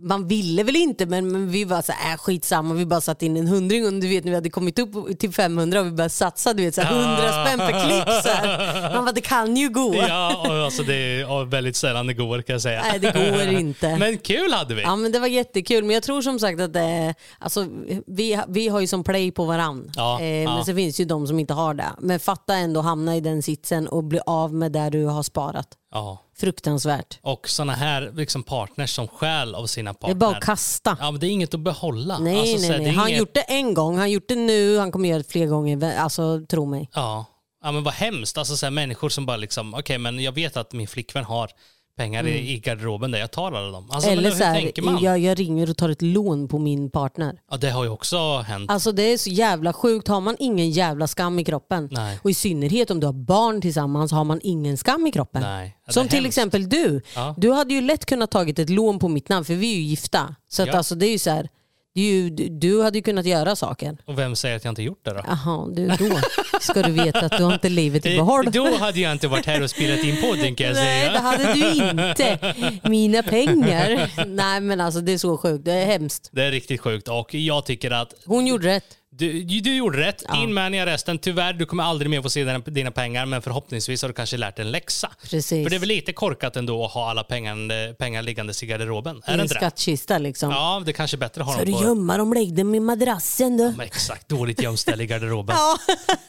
man ville väl inte men, men vi var så här, äh, skitsamma, vi bara satte in en hundring och du vet när vi hade kommit upp till 500 och vi började satsa, du vet så här, 100 spänn per klick. Så här. Man bara, det kan ju gå.
Ja, och alltså det är väldigt sällan det går kan jag säga.
Nej det går inte.
Men kul hade vi.
Ja men det var jättekul men jag tror som sagt att det, alltså, vi, vi har ju som play på varann.
Ja,
eh,
ja.
Men så finns ju de som inte har det. Men fatta ändå hamna i den sitsen och bli av med det du har sparat.
Ja.
Fruktansvärt.
Och såna här liksom partners som stjäl av sina
Det är
partner.
bara att kasta.
Ja, men det är inget att behålla.
Nej,
Alltså, så
nej, nej.
är
Han har
inget-
gjort det en gång, han har gjort det nu, han kommer göra det fler gånger. Alltså tro mig.
Ja. ja, men vad hemskt. Alltså så här, människor som bara liksom, okej, men jag vet att min flickvän har pengar i, i garderoben där, jag tar alla dem. Alltså,
Mm. Eller så här, jag, jag ringer och tar ett lån på min partner.
Ja, det har ju också hänt.
Alltså det är så jävla sjukt. Har man ingen jävla skam i kroppen
Nej.
och i synnerhet om du har barn tillsammans har man ingen skam i kroppen.
Nej. Ja,
Som till
hemskt.
exempel du.
Ja.
Du hade ju lätt kunnat tagit ett lån på mitt namn för vi är ju gifta. Så att
Ja.
alltså det är ju så här, du, du hade ju kunnat göra saker.
Och vem säger att jag inte gjort det då?
Jaha, du då ska du veta att du har inte livet i behåll.
Eh, Då hade jag inte varit här och spelat in podden kan jag
Nej, det
säga.
hade du inte. Mina pengar. Nej men alltså det är så sjukt, det är hemskt.
Det är riktigt sjukt och jag tycker att
Hon gjorde rätt.
Du, du gjorde rätt. In med henne i arresten. Tyvärr, du kommer aldrig mer få se dina, dina pengar, men förhoppningsvis har du kanske lärt en läxa.
Precis.
För det är väl lite korkat ändå att ha alla pengar, pengar liggandes i garderoben?
I
Är
en skattkista liksom.
Ja, det är kanske är bättre att ha
Ska
dem
du
på...
gömma dem, lägg dem i madrassen du.
Men exakt, dåligt gömställe i garderoben.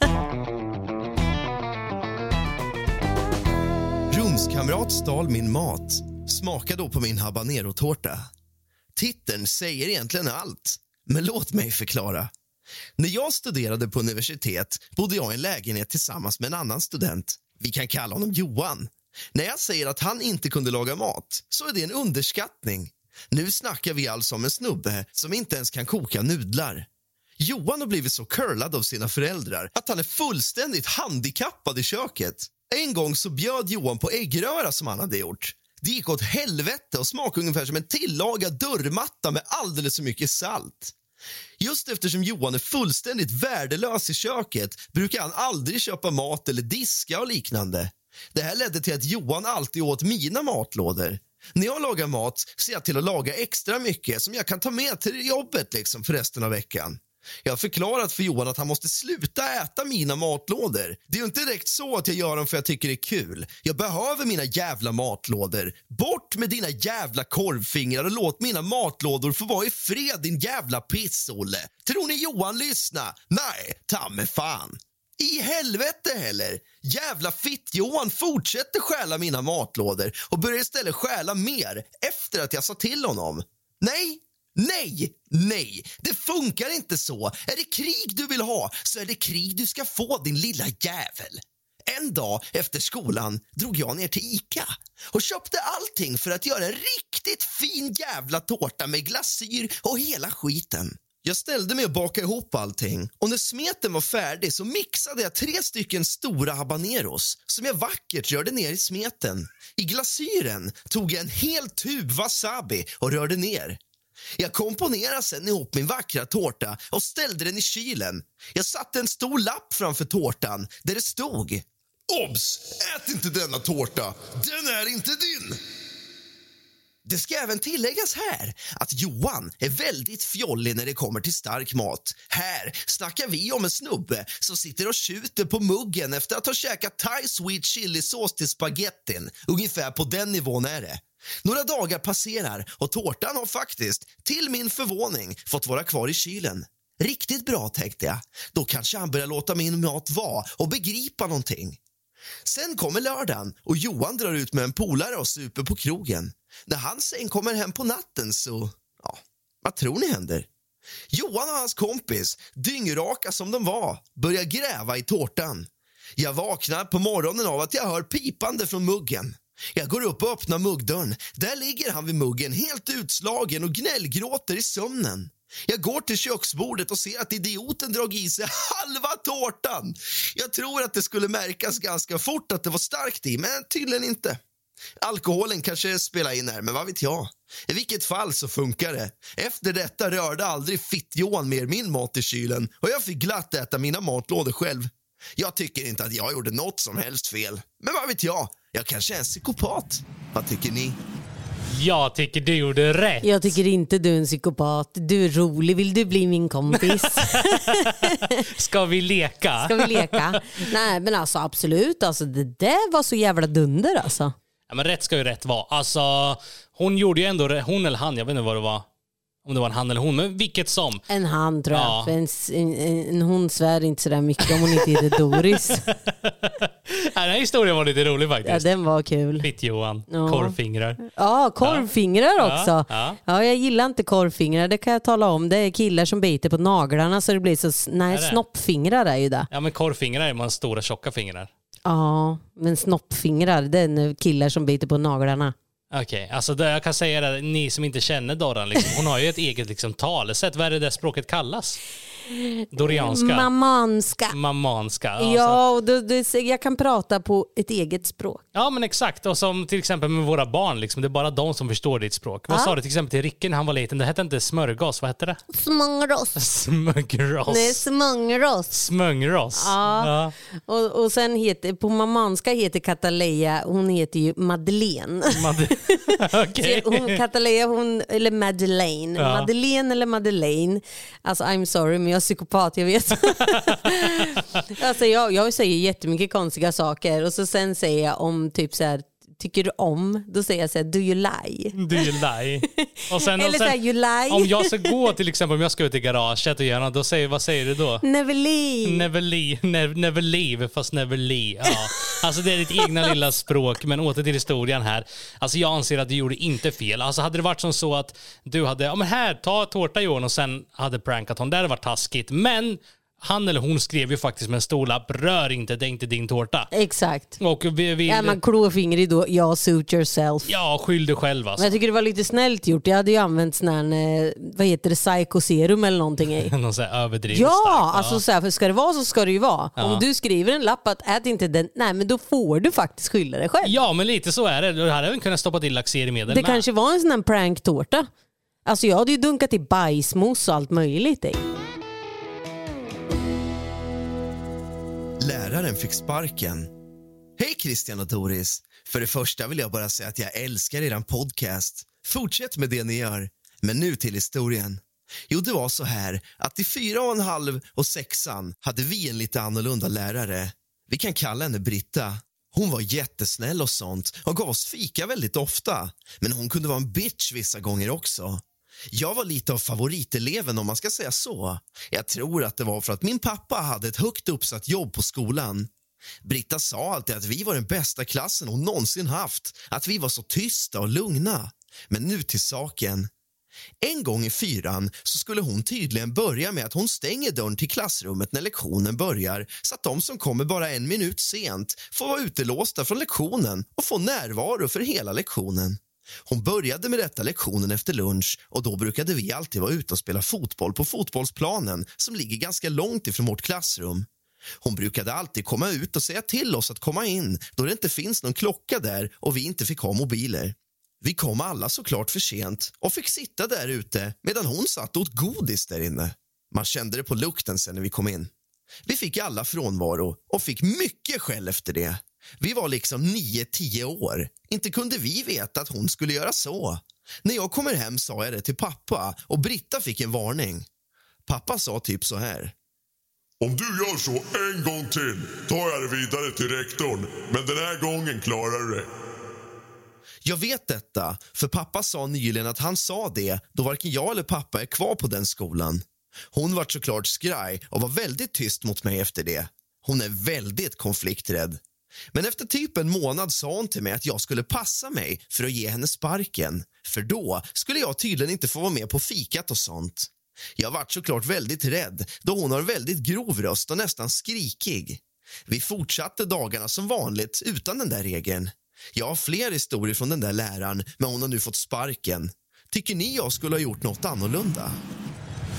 Rumskamrat stal min mat. Smaka då på min habanero-tårta. Titeln säger egentligen allt, men låt mig förklara. När jag studerade på universitet bodde jag i en lägenhet tillsammans med en annan student. Vi kan kalla honom Johan. När jag säger att han inte kunde laga mat så är det en underskattning. Nu snackar vi alltså om en snubbe som inte ens kan koka nudlar. Johan har blivit så curlad av sina föräldrar att han är fullständigt handikappad i köket. En gång så bjöd Johan på äggröra som han hade gjort. Det gick åt helvete och smakade ungefär som en tillagad dörrmatta med alldeles för mycket salt. Just eftersom Johan är fullständigt värdelös i köket brukar han aldrig köpa mat eller diska och liknande. Det här ledde till att Johan alltid åt mina matlådor. När jag lagar mat ser jag till att laga extra mycket som jag kan ta med till jobbet liksom för resten av veckan. Jag har förklarat för Johan att han måste sluta äta mina matlådor. Det är ju inte direkt så att jag gör dem för jag tycker det är kul. Jag behöver mina jävla matlådor. Bort med dina jävla korvfingrar och låt mina matlådor få vara i fred, din jävla pissolle. Tror ni Johan lyssna? Nej, ta mig fan. I helvete heller! Jävla fitt-Johan fortsätter stjäla mina matlådor och börjar istället stjäla mer efter att jag sa till honom. Nej, nej, nej! Det funkar inte så. Är det krig du vill ha så är det krig du ska få, din lilla jävel. En dag efter skolan drog jag ner till Ica och köpte allting för att göra en riktigt fin jävla tårta med glasyr och hela skiten. Jag ställde mig och bakade ihop allting och när smeten var färdig så mixade jag tre stycken stora habaneros som jag vackert rörde ner i smeten. I glasyren tog jag en hel tub wasabi och rörde ner. Jag komponerade sen ihop min vackra tårta och ställde den i kylen. Jag satte en stor lapp framför tårtan där det stod Obs! Ät inte denna tårta. Den är inte din. Det ska även tilläggas här att Johan är väldigt fjollig när det kommer till stark mat. Här snackar vi om en snubbe som sitter och tjuter på muggen efter att ha käkat thai sweet chili-sås till spagettin. Ungefär på den nivån är det. Några dagar passerar och tårtan har faktiskt, till min förvåning, fått vara kvar i kylen. Riktigt bra, tänkte jag. Då kanske han börjar låta min mat vara och begripa någonting. Sen kommer lördagen och Johan drar ut med en polare och super på krogen. När han sen kommer hem på natten så... Ja, vad tror ni händer? Johan och hans kompis, dyngraka som de var, börjar gräva i tårtan. Jag vaknar på morgonen av att jag hör pipande från muggen. Jag går upp och öppnar muggdörren. Där ligger han vid muggen helt utslagen och gnällgråter i sömnen. Jag går till köksbordet och ser att idioten dragit i sig halva tårtan. Jag tror att det skulle märkas ganska fort att det var starkt i, men tydligen inte. Alkoholen kanske spelar in här, men vad vet jag? I vilket fall så funkar det. Efter detta rörde aldrig Fitt-Johan mer min mat i kylen och jag fick glatt äta mina matlådor själv. Jag tycker inte att jag gjorde något som helst fel. Men vad vet jag? Jag kanske är en psykopat. Vad tycker ni?
Jag tycker du gjorde rätt.
Jag tycker inte du är en psykopat. Du är rolig. Vill du bli min kompis?
Ska vi leka?
Ska vi leka? Nej men alltså absolut. Alltså, det där var så jävla dunder alltså.
Ja, men rätt ska ju rätt vara. Alltså, hon gjorde ju ändå hon eller han, jag vet inte vad det var. Om det var en han eller hon, men vilket som.
En hand tror jag.
Ja.
För en, en, en, hon svär inte sådär mycket om hon inte heter Doris.
Ja, Den här historien var lite rolig
Ja,
faktiskt.
den var kul.
Fitt-Johan,
Ja.
korvfingrar.
Ja, korvfingrar också.
Ja,
Ja,
ja.
jag gillar inte korvfingrar, det kan jag tala om. Det är killar som biter på naglarna så det blir så... Nej,
Är
snoppfingrar är ju det.
Ja men korvfingrar är man stora tjocka fingrar.
Ja, men snoppfingrar, det är killar som biter på naglarna.
Okej, alltså det, jag kan säga det, ni som inte känner Dorran, liksom, hon har ju ett eget liksom, talesätt. Vad är det där språket kallas? Dorianska?
Mamanska.
Mamanska. Ja,
Ja, och då, då, jag kan prata på ett eget språk.
ja men exakt, och som till exempel med våra barn, liksom, det är bara de som förstår ditt språk. Vad
Ja.
sa du till exempel till Rikke när han var liten? Det hette inte smörgås, vad hette det?
Smöngros.
Smögros.
Nej, smöngros.
Smöngros.
Ja. Och, och sen heter, på mamanska heter Kataleja, hon heter ju Madeleine.
Okej.
Hon, Kataleja, hon, eller Madeleine.
Ja.
Madeleine eller Madeleine. Alltså I'm sorry men jag jävla psykopat jag vet. alltså jag, jag säger jättemycket konstiga saker och så sen säger jag om typ så här, tycker du om? Då säger jag så här, do you lie?
Do you lie? Och sen,
Eller så här, you lie?
om jag ska gå till exempel, om jag ska ut i garaget och göra något, då säger, vad säger du då?
Never leave.
Never leave, never, never leave fast never leave. Ja. Alltså det är ditt egna lilla språk, men åter till historien här. Alltså jag anser att du gjorde inte fel. Alltså hade det varit som så att du hade, ja men här, ta tårta Johan och sen hade prankat honom, det hade varit taskigt. Men han eller hon skrev ju faktiskt med en stor lapp, rör inte, det är inte din tårta.
Exakt.
Och vi, vi,
Är man klåfingrig då, ja suit yourself.
ja, skyll dig själv alltså.
Men jag tycker det var lite snällt gjort. Jag hade ju använt sån här, eh, vad heter det, psykoserum eller någonting i.
Någon sån här överdrivet
Ja,
starkt.
alltså så här, för ska det vara så ska det ju vara. Om du skriver en lapp att ät inte den, nej men då får du faktiskt skylla dig själv.
Ja, men lite så är det. Du hade även kunnat stoppa till laxermedel
det
med.
kanske var en sån här pranktårta. Alltså jag hade ju dunkat i bajsmos och allt möjligt i.
Läraren fick sparken. Hej Christian och Doris! För det första vill jag bara säga att jag älskar er podcast. Fortsätt med det ni gör. Men nu till historien. Jo, det var så här att i fyra och en halv och sexan hade vi en lite annorlunda lärare. Vi kan kalla henne Britta. Hon var jättesnäll och sånt och gav oss fika väldigt ofta. Men hon kunde vara en bitch vissa gånger också. Jag var lite av favoriteleven om man ska säga så. Jag tror att det var för att min pappa hade ett högt uppsatt jobb på skolan. Britta sa alltid att vi var den bästa klassen hon någonsin haft, att vi var så tysta och lugna. Men nu till saken. En gång i fyran så skulle hon tydligen börja med att hon stänger dörren till klassrummet när lektionen börjar så att de som kommer bara en minut sent får vara utelåsta från lektionen och få närvaro för hela lektionen. Hon började med detta lektionen efter lunch och då brukade vi alltid vara ute och spela fotboll på fotbollsplanen som ligger ganska långt ifrån vårt klassrum. Hon brukade alltid komma ut och säga till oss att komma in då det inte finns någon klocka där och vi inte fick ha mobiler. Vi kom alla såklart för sent och fick sitta där ute medan hon satt och åt godis där inne. Man kände det på lukten sen när vi kom in. Vi fick alla frånvaro och fick mycket skäll efter det. Vi var liksom 9-10 år. Inte kunde vi veta att hon skulle göra så. När jag kommer hem sa jag det till pappa och Britta fick en varning. Pappa sa typ så här.
Om du gör så en gång till tar jag det vidare till rektorn. Men den här gången klarar du det.
Jag vet detta, för pappa sa nyligen att han sa det då varken jag eller pappa är kvar på den skolan. Hon var såklart skraj och var väldigt tyst mot mig efter det. Hon är väldigt konflikträdd. Men efter typ en månad sa hon till mig att jag skulle passa mig för att ge henne sparken. För då skulle jag tydligen inte få vara med på fikat och sånt. Jag vart såklart väldigt rädd då hon har väldigt grov röst och nästan skrikig. Vi fortsatte dagarna som vanligt utan den där regeln. Jag har fler historier från den där läraren, men hon har nu fått sparken. Tycker ni jag skulle ha gjort något annorlunda?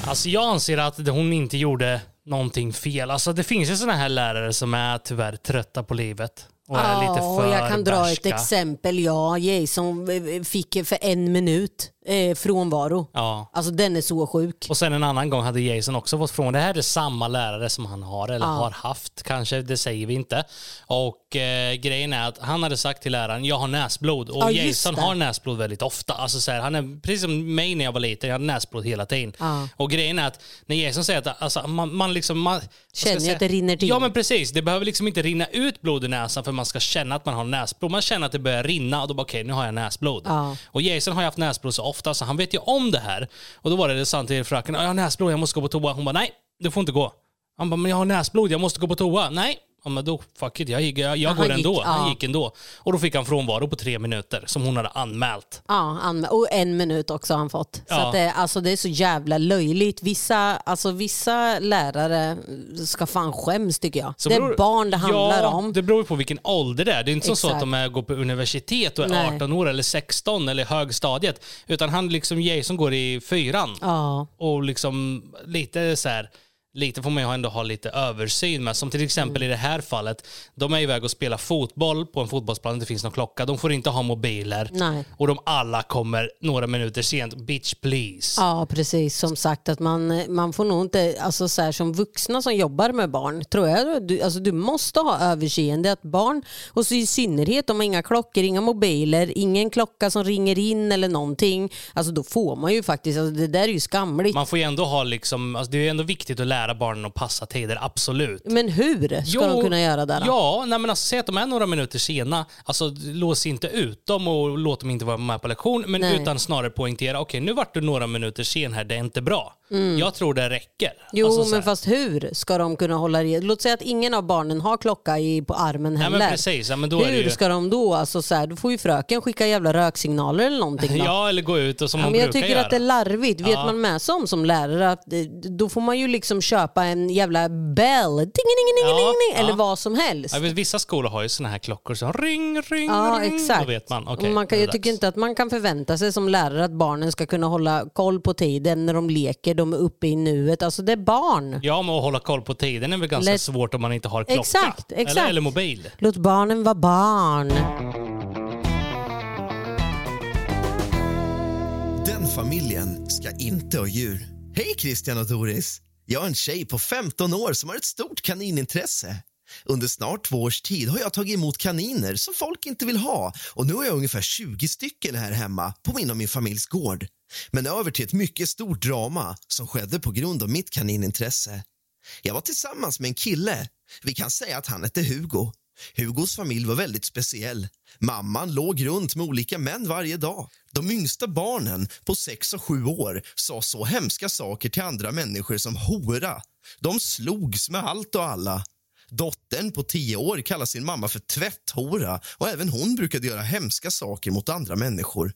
Alltså jag anser att hon inte gjorde någonting fel. Alltså det finns ju såna här lärare som är tyvärr trötta på livet. Och är lite
Ja,
för
och jag kan dra ett
bärska.
exempel. Ja, Jason eh, fick för en minut eh, frånvaro.
Ja.
Alltså den är så sjuk.
Och sen en annan gång hade Jason också fått från. Det här är samma lärare som han har eller har haft kanske, det säger vi inte. Och eh, grejen är att han hade sagt till läraren, jag har näsblod. Och
Ja,
Jason har näsblod väldigt ofta. Alltså så här, han är precis som mig när jag var liten, jag hade näsblod hela tiden.
Ja.
Och grejen är att när Jason säger att alltså, man, man liksom... Man,
Känner
jag säga?
att det rinner till.
Ja men precis, det behöver liksom inte rinna ut blod i näsan för man ska känna att man har näsblod. Man känner att det börjar rinna och då bara okej, nu har jag näsblod.
Ja.
Och Jason har ju haft näsblod så ofta så han vet ju om det här. Och då var det sant till fröken, jag har näsblod, jag måste gå på toa. Hon bara nej, du får inte gå. Han bara, men jag har näsblod, jag måste gå på toa. Nej. Ja, men då, fuck it, jag, gick- jag, jag
Han
går
gick,
ändå. Han
ja.
gick ändå. Och då fick han frånvaro på tre minuter som hon hade anmält.
Ja, anmä- och en minut också har han fått. Så
Ja.
att det, alltså det är så jävla löjligt. Vissa, alltså vissa lärare ska fan skäms tycker jag.
Så
det är
beror-
barn det handlar
ja,
om.
det beror på vilken ålder det är. Det är inte så
Exakt.
att de är, går på universitet och är
Nej.
18 år eller 16 eller högstadiet. Utan han liksom, Jason går i fyran.
Ja.
Och liksom lite så här lite får man ju ändå ha lite översyn med. Som till exempel i det här fallet, de är iväg och spelar fotboll på en fotbollsplan, det finns någon klocka. De får inte ha mobiler.
Nej.
Och de alla kommer några minuter sent. Bitch please.
Ja, precis. Som sagt, att man, man får nog inte, alltså så här, som vuxna som jobbar med barn, tror jag, du, alltså, du måste ha överseende att barn, och så i synnerhet om inga klockor, inga mobiler, ingen klocka som ringer in eller någonting, alltså då får man ju faktiskt, alltså, det där är ju skamligt.
Man får ju ändå ha liksom, alltså det är ju ändå viktigt att lära barnen att passa tider, absolut.
Men hur ska de kunna göra det då?
Ja, nej men alltså, säg att de är några minuter sena. Alltså, lås inte ut dem och låt dem inte vara med på lektion, men
Nej.
utan snarare poängtera, okej nu vart du några minuter sen här, det är inte bra. Jag tror det räcker.
Mm. Jo,
Alltså, så
men fast hur ska de kunna hålla det? Låt säga att ingen av barnen har klocka i, på armen heller.
men precis, ja, men då är det
hur
ju...
ska de då? Alltså, så här, då får ju fröken skicka jävla röksignaler eller någonting. Då.
Ja, eller gå ut och som
Ja,
man
men jag tycker
göra.
att det är larvigt. Vet
Ja.
man med sig om som lärare att eh, då får man ju liksom köpa en jävla bell, ding, ding, ding,
Ja,
ding, ding,
ja.
eller vad som helst.
Vet, vissa skolor har ju såna här klockor som ring, ring,
Ja,
ring.
exakt.
Då vet man. Okej,
man kan, jag tycker inte att man kan förvänta sig som lärare att barnen ska kunna hålla koll på tiden när de leker, de är uppe i nuet. Alltså det är barn.
Ja, men att hålla koll på tiden är väl ganska
Lätt-
svårt om man inte har klocka.
Exakt, exakt.
Eller, eller mobil.
Låt barnen vara barn.
Den familjen ska inte ha djur. Hej Christian och Doris! Jag är en tjej på 15 år som har ett stort kaninintresse. Under snart två års tid har jag tagit emot kaniner som folk inte vill ha och nu har jag ungefär 20 stycken här hemma på min och min familjs gård. Men över till ett mycket stort drama som skedde på grund av mitt kaninintresse. Jag var tillsammans med en kille. Vi kan säga att han hette Hugo. Hugos familj var väldigt speciell. Mamman låg runt med olika män varje dag. De yngsta barnen, på sex och sju år, sa så hemska saker till andra människor som hora. De slogs med allt och alla. Dottern på tio år kallar sin mamma för tvätthora och även hon brukade göra hemska saker mot andra människor.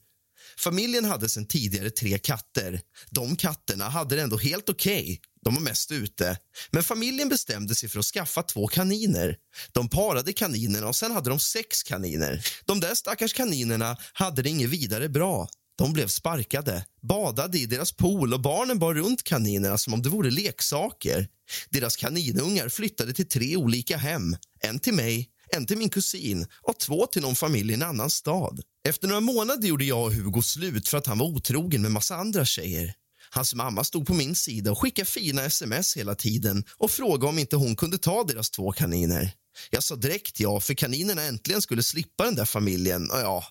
Familjen hade sedan tidigare tre katter. De katterna hade det ändå helt okej. De var mest ute. Men familjen bestämde sig för att skaffa två kaniner. De parade kaninerna och sen hade de sex kaniner. De där stackars kaninerna hade det inget vidare bra. De blev sparkade, badade i deras pool och barnen bar runt kaninerna som om det vore leksaker. Deras kaninungar flyttade till tre olika hem. En till mig, en till min kusin och två till någon familj i en annan stad. Efter några månader gjorde jag och Hugo slut för att han var otrogen med massa andra tjejer. Hans mamma stod på min sida och skickade fina sms hela tiden och frågade om inte hon kunde ta deras två kaniner. Jag sa direkt ja, för kaninerna äntligen skulle slippa den där familjen. Och ja,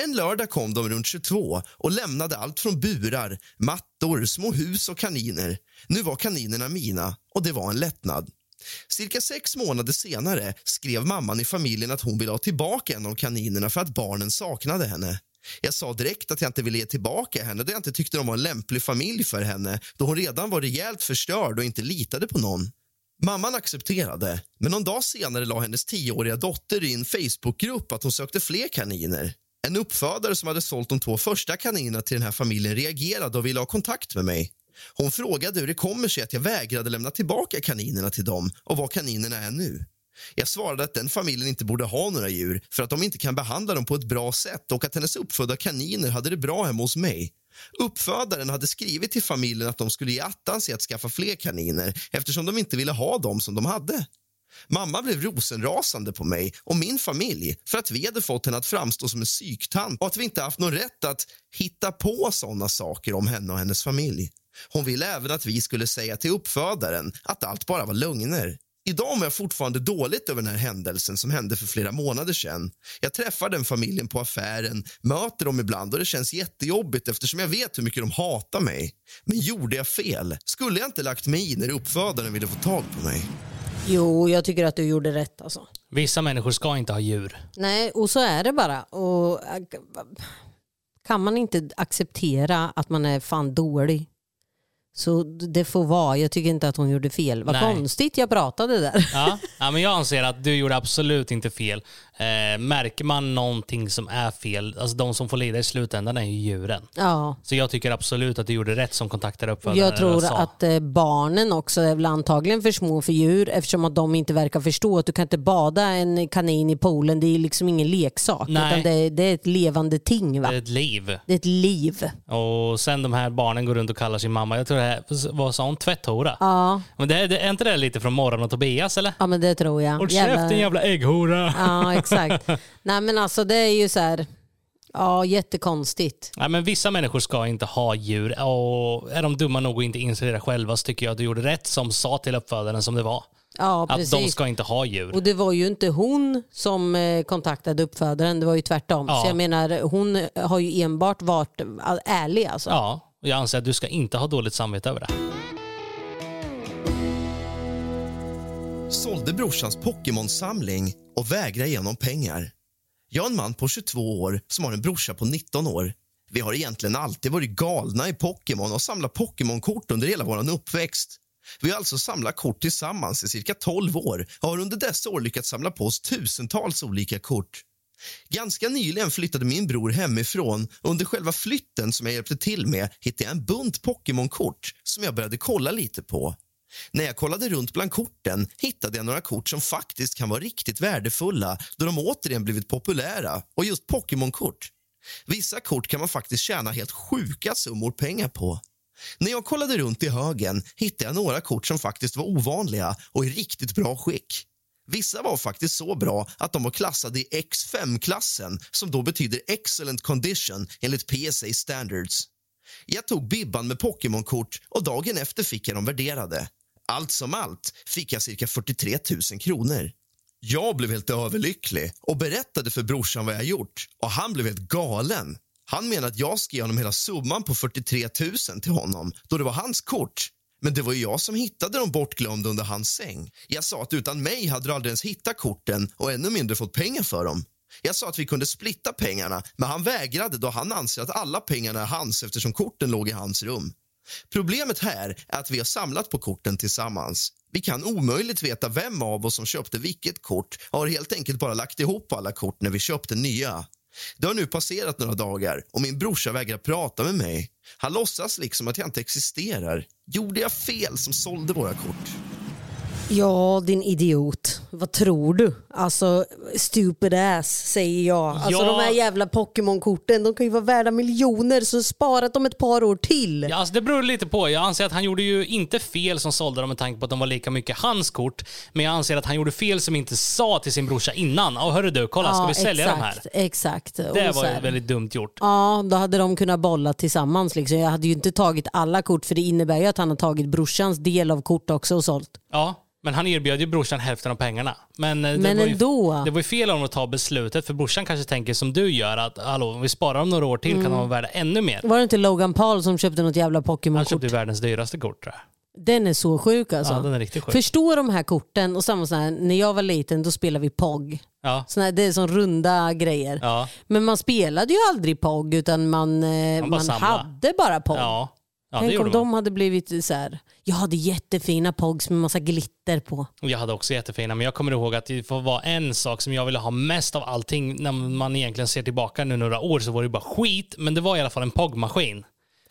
en lördag kom de runt 22 och lämnade allt från burar, mattor, små hus och kaniner. Nu var kaninerna mina och det var en lättnad. Cirka sex månader senare skrev mamman i familjen att hon ville ha tillbaka en av kaninerna för att barnen saknade henne. Jag sa direkt att jag inte ville ge tillbaka henne då jag inte tyckte de var en lämplig familj för henne då hon redan var rejält förstörd och inte litade på någon. Mamman accepterade, men någon dag senare la hennes tioåriga dotter i en Facebookgrupp att hon sökte fler kaniner. En uppfödare som hade sålt de två första kaninerna till den här familjen reagerade och ville ha kontakt med mig. Hon frågade hur det kommer sig att jag vägrade lämna tillbaka kaninerna till dem och var kaninerna är nu. Jag svarade att den familjen inte borde ha några djur för att de inte kan behandla dem på ett bra sätt och att hennes uppfödda kaniner hade det bra hemma hos mig. Uppfödaren hade skrivit till familjen att de skulle ge attan i att skaffa fler kaniner eftersom de inte ville ha dem som de hade. Mamma blev rosenrasande på mig och min familj för att vi hade fått henne att framstå som en psyktant och att vi inte haft någon rätt att hitta på såna saker om henne och hennes familj. Hon ville även att vi skulle säga till uppfödaren att allt bara var lögner. Idag mår jag fortfarande dåligt över den här händelsen som hände för flera månader sedan. Jag träffar den familjen på affären, möter dem ibland och det känns jättejobbigt eftersom jag vet hur mycket de hatar mig. Men gjorde jag fel? Skulle jag inte lagt mig i när uppfödaren ville få tag på mig?
Jo, jag tycker att du gjorde rätt alltså.
Vissa människor ska inte ha djur.
Nej, och så är det bara. Och, kan man inte acceptera att man är fan dålig så det får vara. Jag tycker inte att hon gjorde fel. Vad
Nej.
konstigt jag pratade där.
Ja, ja, men jag anser att du gjorde absolut inte fel. Eh, märker man någonting som är fel, alltså de som får lida i slutändan är ju djuren.
Ja.
Så jag tycker absolut att du gjorde rätt som kontaktade uppfödaren.
Jag tror att eh, barnen också är väl antagligen för små för djur eftersom att de inte verkar förstå att du kan inte bada en kanin i poolen. Det är liksom ingen leksak
Nej.
utan det är, det är ett levande ting. Va?
det är ett liv.
Det är ett liv.
Och sen de här barnen går runt och kallar sin mamma, jag tror det här, vad sa hon, tvätthora?
Ja,
Men det, det, är inte det lite från Morgon och Tobias eller?
ja men det tror jag.
Håll käften jävla ägghora!
Ja exakt. Nej men alltså det är ju så här, ja jättekonstigt.
Nej, men vissa människor ska inte ha djur och är de dumma nog att inte inse det själva så tycker jag att du gjorde rätt som sa till uppfödaren som det var.
Ja
Att de
precis.
ska inte ha djur.
Och det var ju inte hon som eh, kontaktade uppfödaren, det var ju tvärtom.
Ja.
Så jag menar, hon har ju enbart varit ärlig alltså.
Ja, och jag anser att du ska inte ha dåligt samvete över det.
Sålde brorsans Pokémon-samling och vägrade ge honom pengar. Jag är en man på 22 år som har en brorsa på 19 år. Vi har egentligen alltid varit galna i Pokémon och samlat Pokémon-kort under hela vår uppväxt. Vi har alltså samlat kort tillsammans i cirka 12 år och har under dessa år lyckats samla på oss tusentals olika kort. Ganska nyligen flyttade min bror hemifrån och under själva flytten som jag hjälpte till med hittade jag en bunt Pokémon-kort som jag började kolla lite på. När jag kollade runt bland korten hittade jag några kort som faktiskt kan vara riktigt värdefulla då de återigen blivit populära, och just Pokémon-kort. Vissa kort kan man faktiskt tjäna helt sjuka summor pengar på. När jag kollade runt i högen hittade jag några kort som faktiskt var ovanliga och i riktigt bra skick. Vissa var faktiskt så bra att de var klassade i X5-klassen som då betyder excellent condition enligt PSA standards. Jag tog bibban med Pokémon-kort och dagen efter fick jag dem värderade. Allt som allt fick jag cirka 43 000 kronor. Jag blev helt överlycklig och berättade för brorsan vad jag gjort och han blev helt galen. Han menade att jag ska ge honom hela summan på 43 000 till honom då det var hans kort. Men det var ju jag som hittade dem bortglömda under hans säng. Jag sa att utan mig hade du aldrig ens hittat korten och ännu mindre fått pengar för dem. Jag sa att vi kunde splitta pengarna, men han vägrade då han anser att alla pengarna är hans eftersom korten låg i hans rum. Problemet här är att vi har samlat på korten tillsammans. Vi kan omöjligt veta vem av oss som köpte vilket kort och har helt enkelt bara lagt ihop alla kort när vi köpte nya. Det har nu passerat några dagar och min brorsa vägrar prata med mig. Han låtsas liksom att jag inte existerar. Gjorde jag fel som sålde våra kort?
Ja, din idiot. Vad tror du? Alltså, stupid ass säger jag. Alltså
Ja.
de här jävla Pokémon-korten, de kan ju vara värda miljoner så sparat dem ett par år till.
Ja, alltså det beror lite på. Jag anser att han gjorde ju inte fel som sålde dem med tanke på att de var lika mycket hans kort. Men jag anser att han gjorde fel som inte sa till sin brorsa innan. Och hörru du, kolla ska vi sälja de här?
exakt, Exakt.
Det var ju väldigt dumt gjort.
Ja, då hade de kunnat bolla tillsammans. Liksom. Jag hade ju inte tagit alla kort för det innebär ju att han har tagit brorsans del av kort också och sålt.
Ja, men han erbjöd ju brorsan hälften av pengarna. Men, eh, det
Men
var ju,
ändå.
Det var ju fel av honom att ta beslutet för brorsan kanske tänker som du gör att hallå, om vi sparar dem några år till
Mm.
kan de vara värda ännu mer.
Var det inte Logan Paul som köpte något jävla
Han
Pokémon-kort?
köpte ju världens dyraste kort tror jag.
Den är så sjuk alltså.
Ja, den är riktigt sjuk.
Förstå de här korten och samma sån här, när jag var liten då spelade vi POG.
Ja,
Såna här, det är som runda grejer.
ja,
Men man spelade ju aldrig POG utan man, eh,
Man bara
man hade bara POG.
ja. Ja
Tänk om
man.
de hade blivit så här. jag hade jättefina POGs med massa glitter på.
Jag hade också jättefina, men jag kommer ihåg att det får vara en sak som jag ville ha mest av allting. När man egentligen ser tillbaka nu några år så var det bara skit, men det var i alla fall en POG-maskin.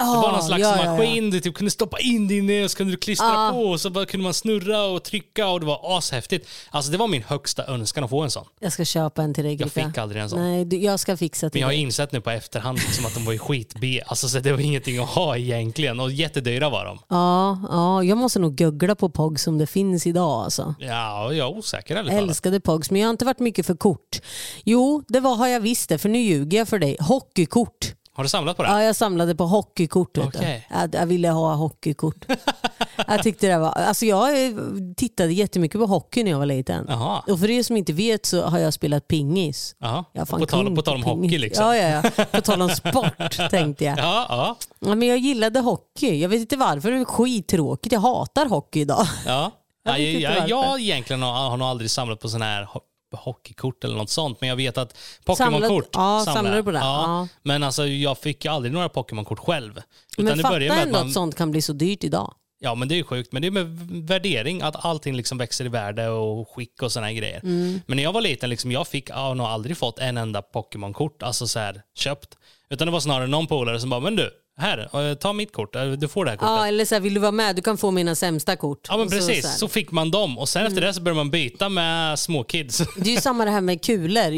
Det var någon slags
ja, ja, ja.
maskin du typ kunde stoppa in din så kunde du klistra på och så bara kunde man snurra och trycka och det var ashäftigt. Alltså det var min högsta önskan att få en sån.
Jag ska köpa en till dig
Jag
Gricka.
fick aldrig en sån.
Nej, du, jag ska fixa till
Men jag har
dig.
insett nu på efterhand liksom att de var ju skit-B. Alltså så det var ingenting att ha egentligen och jättedyra var de.
Ja, ja, jag måste nog googla på POG som det finns idag alltså.
Ja, jag är osäker ärligt talat.
Älskade POGs, men jag har inte varit mycket för kort. Jo, det var, har jag visst det, för nu ljuger jag för dig. Hockeykort.
Har du samlat på det?
Ja, jag samlade på hockeykort. vet du.
Okej.
Jag, jag ville ha hockeykort. jag tyckte det var... Alltså jag eh, tittade jättemycket på hockey när jag var liten.
Jaha.
Och för er som inte vet så har jag spelat pingis. Jag
På tal, på tal om
pingis.
hockey liksom.
Ja, ja, ja. På tal om sport tänkte jag.
Ja, ja.
Ja, men jag gillade hockey. Jag vet inte varför, det är skittråkigt. Jag hatar hockey idag.
ja.
Jag
Jag, jag, jag egentligen har, har nog aldrig samlat på sådana här hockeykort eller något sånt, men jag vet att Pokémon-kort
ja, samlade
jag.
på det? Ja.
Men alltså, jag fick ju aldrig några Pokémon-kort själv. Utan
Men fatta ändå
att man,
sånt kan bli så dyrt idag.
Ja, men det är ju sjukt. Men det är med värdering, att allting liksom växer i värde och skick och här grejer. Men när jag var liten, liksom, jag fick jag har nog aldrig fått en enda Pokémon-kort, alltså så här, köpt. Utan det var snarare någon polare som bara, men du, här, eh, ta mitt kort, eh, du får det här kortet.
Ja, eller så här, vill du vara med? Du kan få mina sämsta kort.
Ja men
Och
precis,
så
så fick man dem och sen efter det så började man byta med små kids.
Det är ju samma det här med kulor.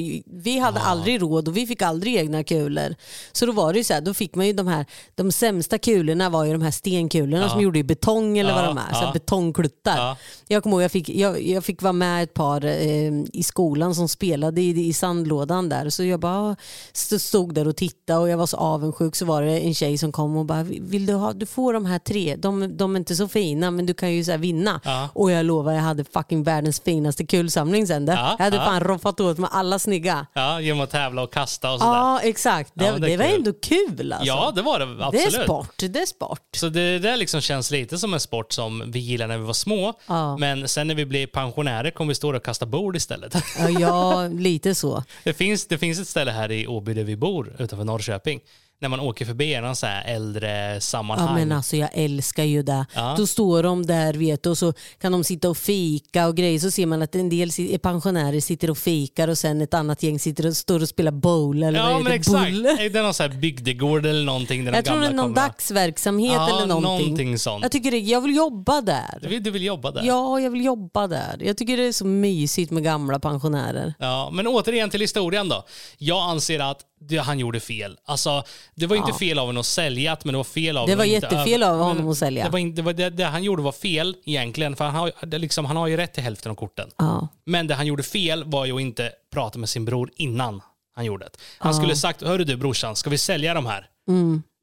Vi hade aldrig råd och vi fick aldrig egna kulor. Så då var det ju så här, då fick man ju de här, de sämsta kulorna var ju de här stenkulorna som gjorde i betong eller vad
Ja,
de är, så
ja.
betongkluttar.
Ja.
Jag kommer ihåg, jag fick, jag, jag fick vara med ett par eh, i skolan som spelade i, i sandlådan där. Så jag bara st- stod där och tittade och jag var så avundsjuk så var det en tjej som kom och bara, vill du ha, du får de här tre, de, de är inte så fina men du kan ju så vinna.
Ja.
Och jag lovar, jag hade fucking världens finaste kulsamling sen.
Ja,
jag hade
ja.
fan roffat åt med alla snygga.
Ja, genom att tävla och kasta och sådär.
Ja, exakt. Det,
det
det, var
kul.
ändå kul alltså.
Ja, det var det
det
absolut.
är sport. Det är sport.
Så det där liksom känns lite som en sport som vi gillade när vi var små. Men sen när vi blir pensionärer kommer vi stå och kasta bord istället.
Ja, ja, lite så.
Det finns, det finns ett ställe här i Åby där vi bor, utanför Norrköping. När man åker förbi någon så här äldre sammanhang.
Ja, men alltså, jag älskar ju det.
Ja.
Då står de där vet du, och så kan de sitta och fika och grejer. Så ser man att en del si- pensionärer sitter och fikar och sen ett annat gäng sitter och står och spelar bowl eller
Ja,
vad
men
heter det?
exakt.
Bull.
Är det någon så här bygdegård eller någonting? Där de
Jag tror det är någon
kommer?
dagsverksamhet
Ja,
eller någonting.
någonting sånt.
Jag tycker det, jag vill jobba där.
Du vill, du vill jobba där?
Ja, jag vill jobba där. Jag tycker det är så mysigt med gamla pensionärer.
Ja, men återigen till historien då. Jag anser att det, han gjorde fel. Alltså, det var inte
Ja.
fel av honom att sälja men det var fel av
Det var jättefel av honom att sälja.
Det, var inte, det, var det, det han gjorde var fel egentligen, för han har, det liksom, han har ju rätt till hälften av korten.
Ja.
Men det han gjorde fel var ju att inte prata med sin bror innan han gjorde det. Han skulle sagt, hörru du brorsan, ska vi sälja de här?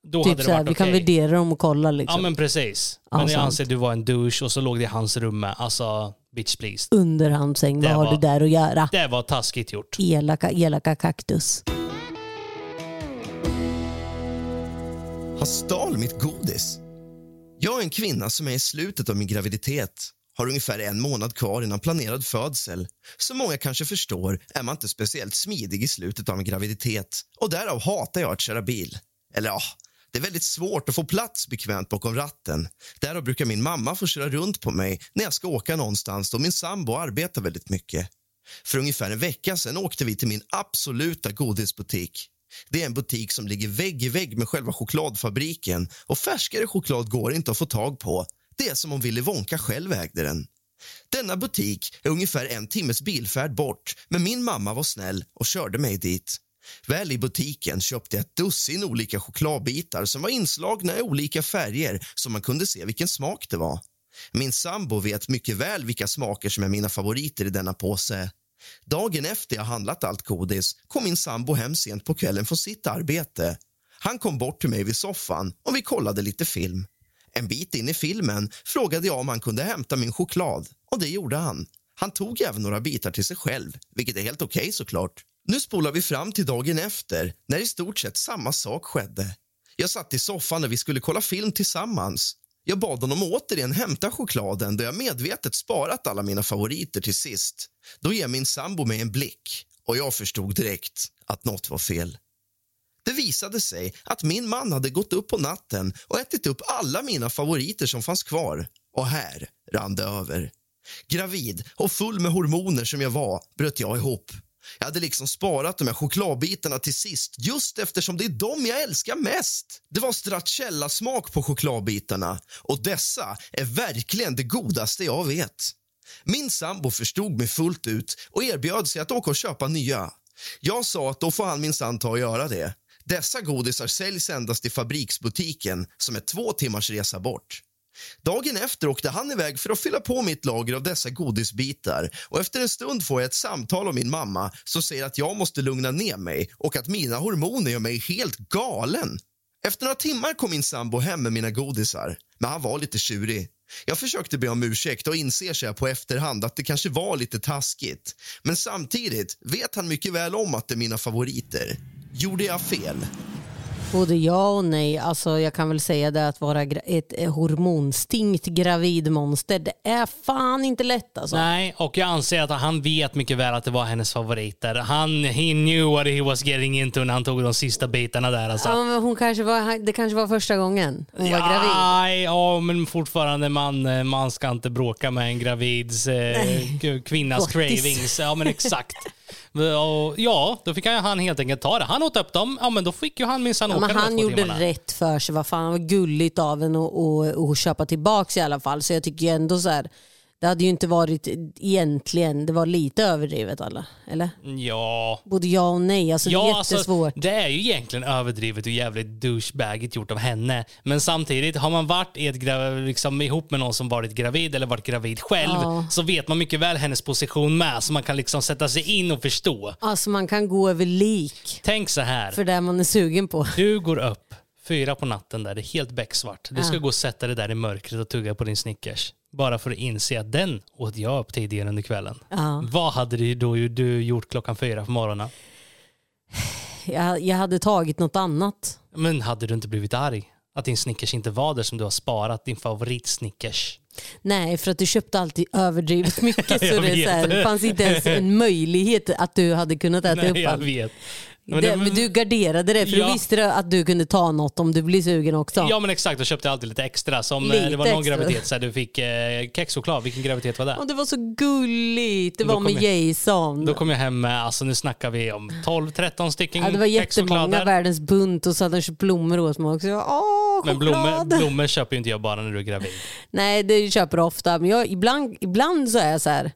Då
Typ
hade det varit
vi kan
okej.
värdera dem och kolla liksom.
Ja men precis.
Ja,
men jag anser att du var en douche och så låg det i hans rum med. Alltså, bitch please.
Under hans säng, vad har du där att göra?
Det var taskigt gjort.
Elaka, elaka kaktus.
Han stal mitt godis. Jag är en kvinna som är i slutet av min graviditet. Har ungefär en månad kvar innan planerad födsel. Som många kanske förstår är man inte speciellt smidig i slutet av en graviditet och därav hatar jag att köra bil. Eller ja, det är väldigt svårt att få plats bekvämt bakom ratten. Därav brukar min mamma få köra runt på mig när jag ska åka någonstans då min sambo arbetar väldigt mycket. För ungefär en vecka sedan åkte vi till min absoluta godisbutik. Det är en butik som ligger vägg i vägg med själva chokladfabriken och färskare choklad går inte att få tag på. Det är som om Willy Wonka själv ägde den. Denna butik är ungefär en timmes bilfärd bort men min mamma var snäll och körde mig dit. Väl i butiken köpte jag ett dussin olika chokladbitar som var inslagna i olika färger så man kunde se vilken smak det var. Min sambo vet mycket väl vilka smaker som är mina favoriter i denna påse. Dagen efter jag handlat allt godis kom min sambo hem sent på kvällen från sitt arbete. Han kom bort till mig vid soffan och vi kollade lite film. En bit in i filmen frågade jag om han kunde hämta min choklad och det gjorde han. Han tog även några bitar till sig själv, vilket är helt okej såklart. Nu spolar vi fram till dagen efter när i stort sett samma sak skedde. Jag satt i soffan när vi skulle kolla film tillsammans. Jag bad honom återigen hämta chokladen då jag medvetet sparat alla mina favoriter till sist. Då ger min sambo mig en blick och jag förstod direkt att något var fel. Det visade sig att min man hade gått upp på natten och ätit upp alla mina favoriter som fanns kvar. Och här rann det över. Gravid och full med hormoner som jag var bröt jag ihop. Jag hade liksom sparat de här chokladbitarna till sist just eftersom det är dem jag älskar mest. Det var stracciatella-smak på chokladbitarna och dessa är verkligen det godaste jag vet. Min sambo förstod mig fullt ut och erbjöd sig att åka och köpa nya. Jag sa att då får han minsann ta och göra det. Dessa godisar säljs endast i fabriksbutiken som är två timmars resa bort. Dagen efter åkte han iväg för att fylla på mitt lager av dessa godisbitar och efter en stund får jag ett samtal av min mamma som säger att jag måste lugna ner mig och att mina hormoner gör mig helt galen. Efter några timmar kom min sambo hem med mina godisar, men han var lite tjurig. Jag försökte be om ursäkt och inser sig på efterhand att det kanske var lite taskigt. Men samtidigt vet han mycket väl om att det är mina favoriter. Gjorde jag fel?
Både ja och nej. Alltså, jag kan väl säga det att vara ett eh, hormonstinkt gravidmonster, det är fan inte lätt alltså.
Nej, och jag anser att han vet mycket väl att det var hennes favoriter. Han, he knew what he was getting into när han tog de sista bitarna där. Alltså.
Ja, men hon kanske var, det kanske var första gången hon var gravid.
Nej, ja, men fortfarande man, eh, man ska inte bråka med en gravids eh, kvinnas
Gottis.
cravings. Ja, men exakt. Och, ja, då fick han, helt enkelt ta det. Han åt upp dem, ja men då fick ju han minsann
Ja,
åka
men han gjorde
timmarna.
rätt för sig. Vad fan, var gulligt av en att köpa tillbaks i alla fall. Så jag tycker ju ändå så här, det hade ju inte varit egentligen, det var lite överdrivet alla. Eller?
Ja.
Både ja och nej. Alltså, det är jättesvårt.
Alltså, det är ju egentligen överdrivet och jävligt douchebagigt gjort av henne. Men samtidigt, har man varit i ett liksom, ihop med någon som varit gravid eller varit gravid själv
Ja.
så vet man mycket väl hennes position med så man kan liksom sätta sig in och förstå.
Alltså man kan gå över lik
Tänk så här.
för det man är sugen på.
Du går upp fyra på natten där det är helt becksvart. Du ska gå och sätta dig där i mörkret och tugga på din Snickers. Bara för att inse att den åt jag upp tidigare under kvällen.
Ja.
Vad hade du då du gjort klockan fyra på morgonen?
Jag, jag hade tagit något annat.
Men hade du inte blivit arg? Att din Snickers inte var där som du har sparat, din favorit-Snickers.
Nej, för att du köpte alltid överdrivet mycket. så det, så här, det fanns inte ens en möjlighet att du hade kunnat äta upp
Nej, jag
allt.
Men
Det, men du garderade det, för
Ja.
du visste att du kunde ta något om du blir sugen också.
Ja men exakt, då köpte jag alltid lite extra. Som eh,
Lite
det var någon
extra.
graviditet så här, du fick eh, kexchoklad. Vilken graviditet var det?
Och det var så gulligt. Det
Då
var med
jag-
Jason.
Då kom jag hem med, alltså nu snackar vi om 12-13 stycken
ja, det var jättemånga, världens bunt och så hade de köpt blommor åt mig också. Jag, Åh,
Men blommor, blommor köper ju inte jag bara när du är gravid.
Nej, det köper jag ofta. Men jag, ibland, ibland så är jag så här.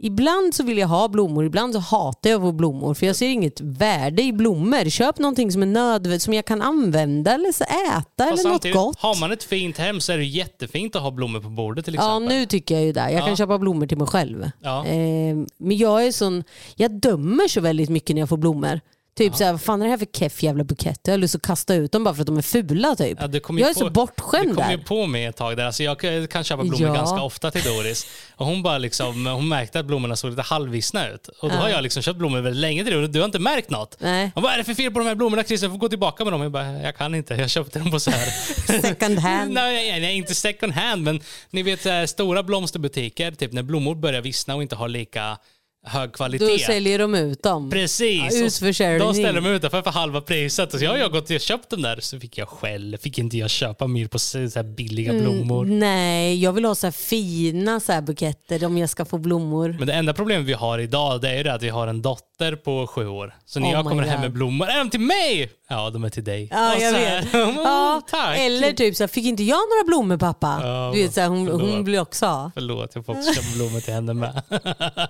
Ibland så vill jag ha blommor, ibland så hatar jag att få blommor. För jag ser inget värde i blommor. Köp någonting som är nödvändigt, som jag kan använda eller så äta
Fast
eller något gott.
har man ett fint hem så är det jättefint att ha blommor på bordet till
Ja,
exempel.
nu tycker jag ju det. Jag
Ja.
kan köpa blommor till mig själv.
Ja.
Eh, men jag är sån, jag dömer så väldigt mycket när jag får blommor. Typ såhär, vad fan är det här för keff jävla bukett? Jag har lust att kasta ut dem bara för att de är fula typ.
Ja, du kom ju
jag är
på-
så bortskämd
Du kom ju
där.
på mig ett tag där. Alltså jag kan- köpa blommor
Ja.
ganska ofta till Doris. Och hon, bara liksom, hon märkte att blommorna såg lite halvvissna ut. Och då har jag liksom köpt blommor väldigt länge till dig och du har inte märkt något.
Nej.
Hon bara, vad är det för fel på de här blommorna Christer? Jag får gå tillbaka med dem. Jag bara, jag kan inte. Jag köpte dem på så här.
Second hand.
nej, nej, inte second hand, men ni vet så här, stora blomsterbutiker, typ när blommor börjar vissna och inte har lika hög kvalitet.
Då säljer de ut dem.
Precis.
Ja.
De ställer de utanför för halva priset. Och så jag har jag gått och köpt dem där. Så fick jag själv, fick inte jag köpa mer på så här billiga
Mm.
blommor.
Nej, jag vill ha så här fina så här buketter om jag ska få blommor.
Men det enda problemet vi har idag det är ju det att vi har en dotter på sju år. Så när
Oh
jag kommer hem
God.
med blommor, är de till mig? Ja, de är till dig.
Ja,
Och
jag
här,
vet. Ja,
tack.
eller typ så här, fick inte jag några blommor pappa?
Ja,
du vet, så här, hon, hon
förlåt.
vill också ha.
Förlåt, jag får också köpa blommor till henne med.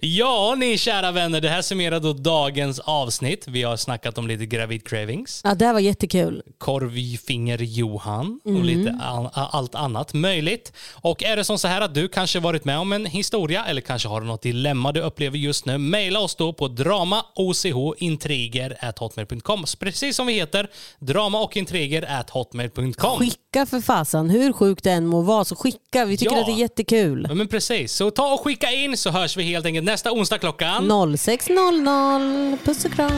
ja, ni kära vänner, det här summerar då dagens avsnitt. Vi har snackat om lite gravid cravings.
Ja, det här var jättekul.
Korvfinger-Johan och
Mm.
lite allt annat möjligt. Och är det som så här att du kanske varit med om en historia eller kanske har något dilemma du upplever just nu, mejla oss då på dramaochintriger.hotmail.com. Precis som vi heter, drama och intriger hotmail.com.
Skicka för fasen, hur sjukt det än må vara så skicka. Vi tycker
Ja.
att det är jättekul.
Ja, men precis, så ta och skicka in så hörs vi helt enkelt nästa onsdag klockan.
06.00. Puss och kram.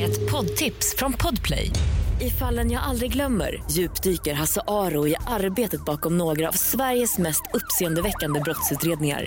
Ett poddtips från Podplay. I fallen jag aldrig glömmer djupdyker Hasse Aro i arbetet bakom några av Sveriges mest uppseendeväckande brottsutredningar.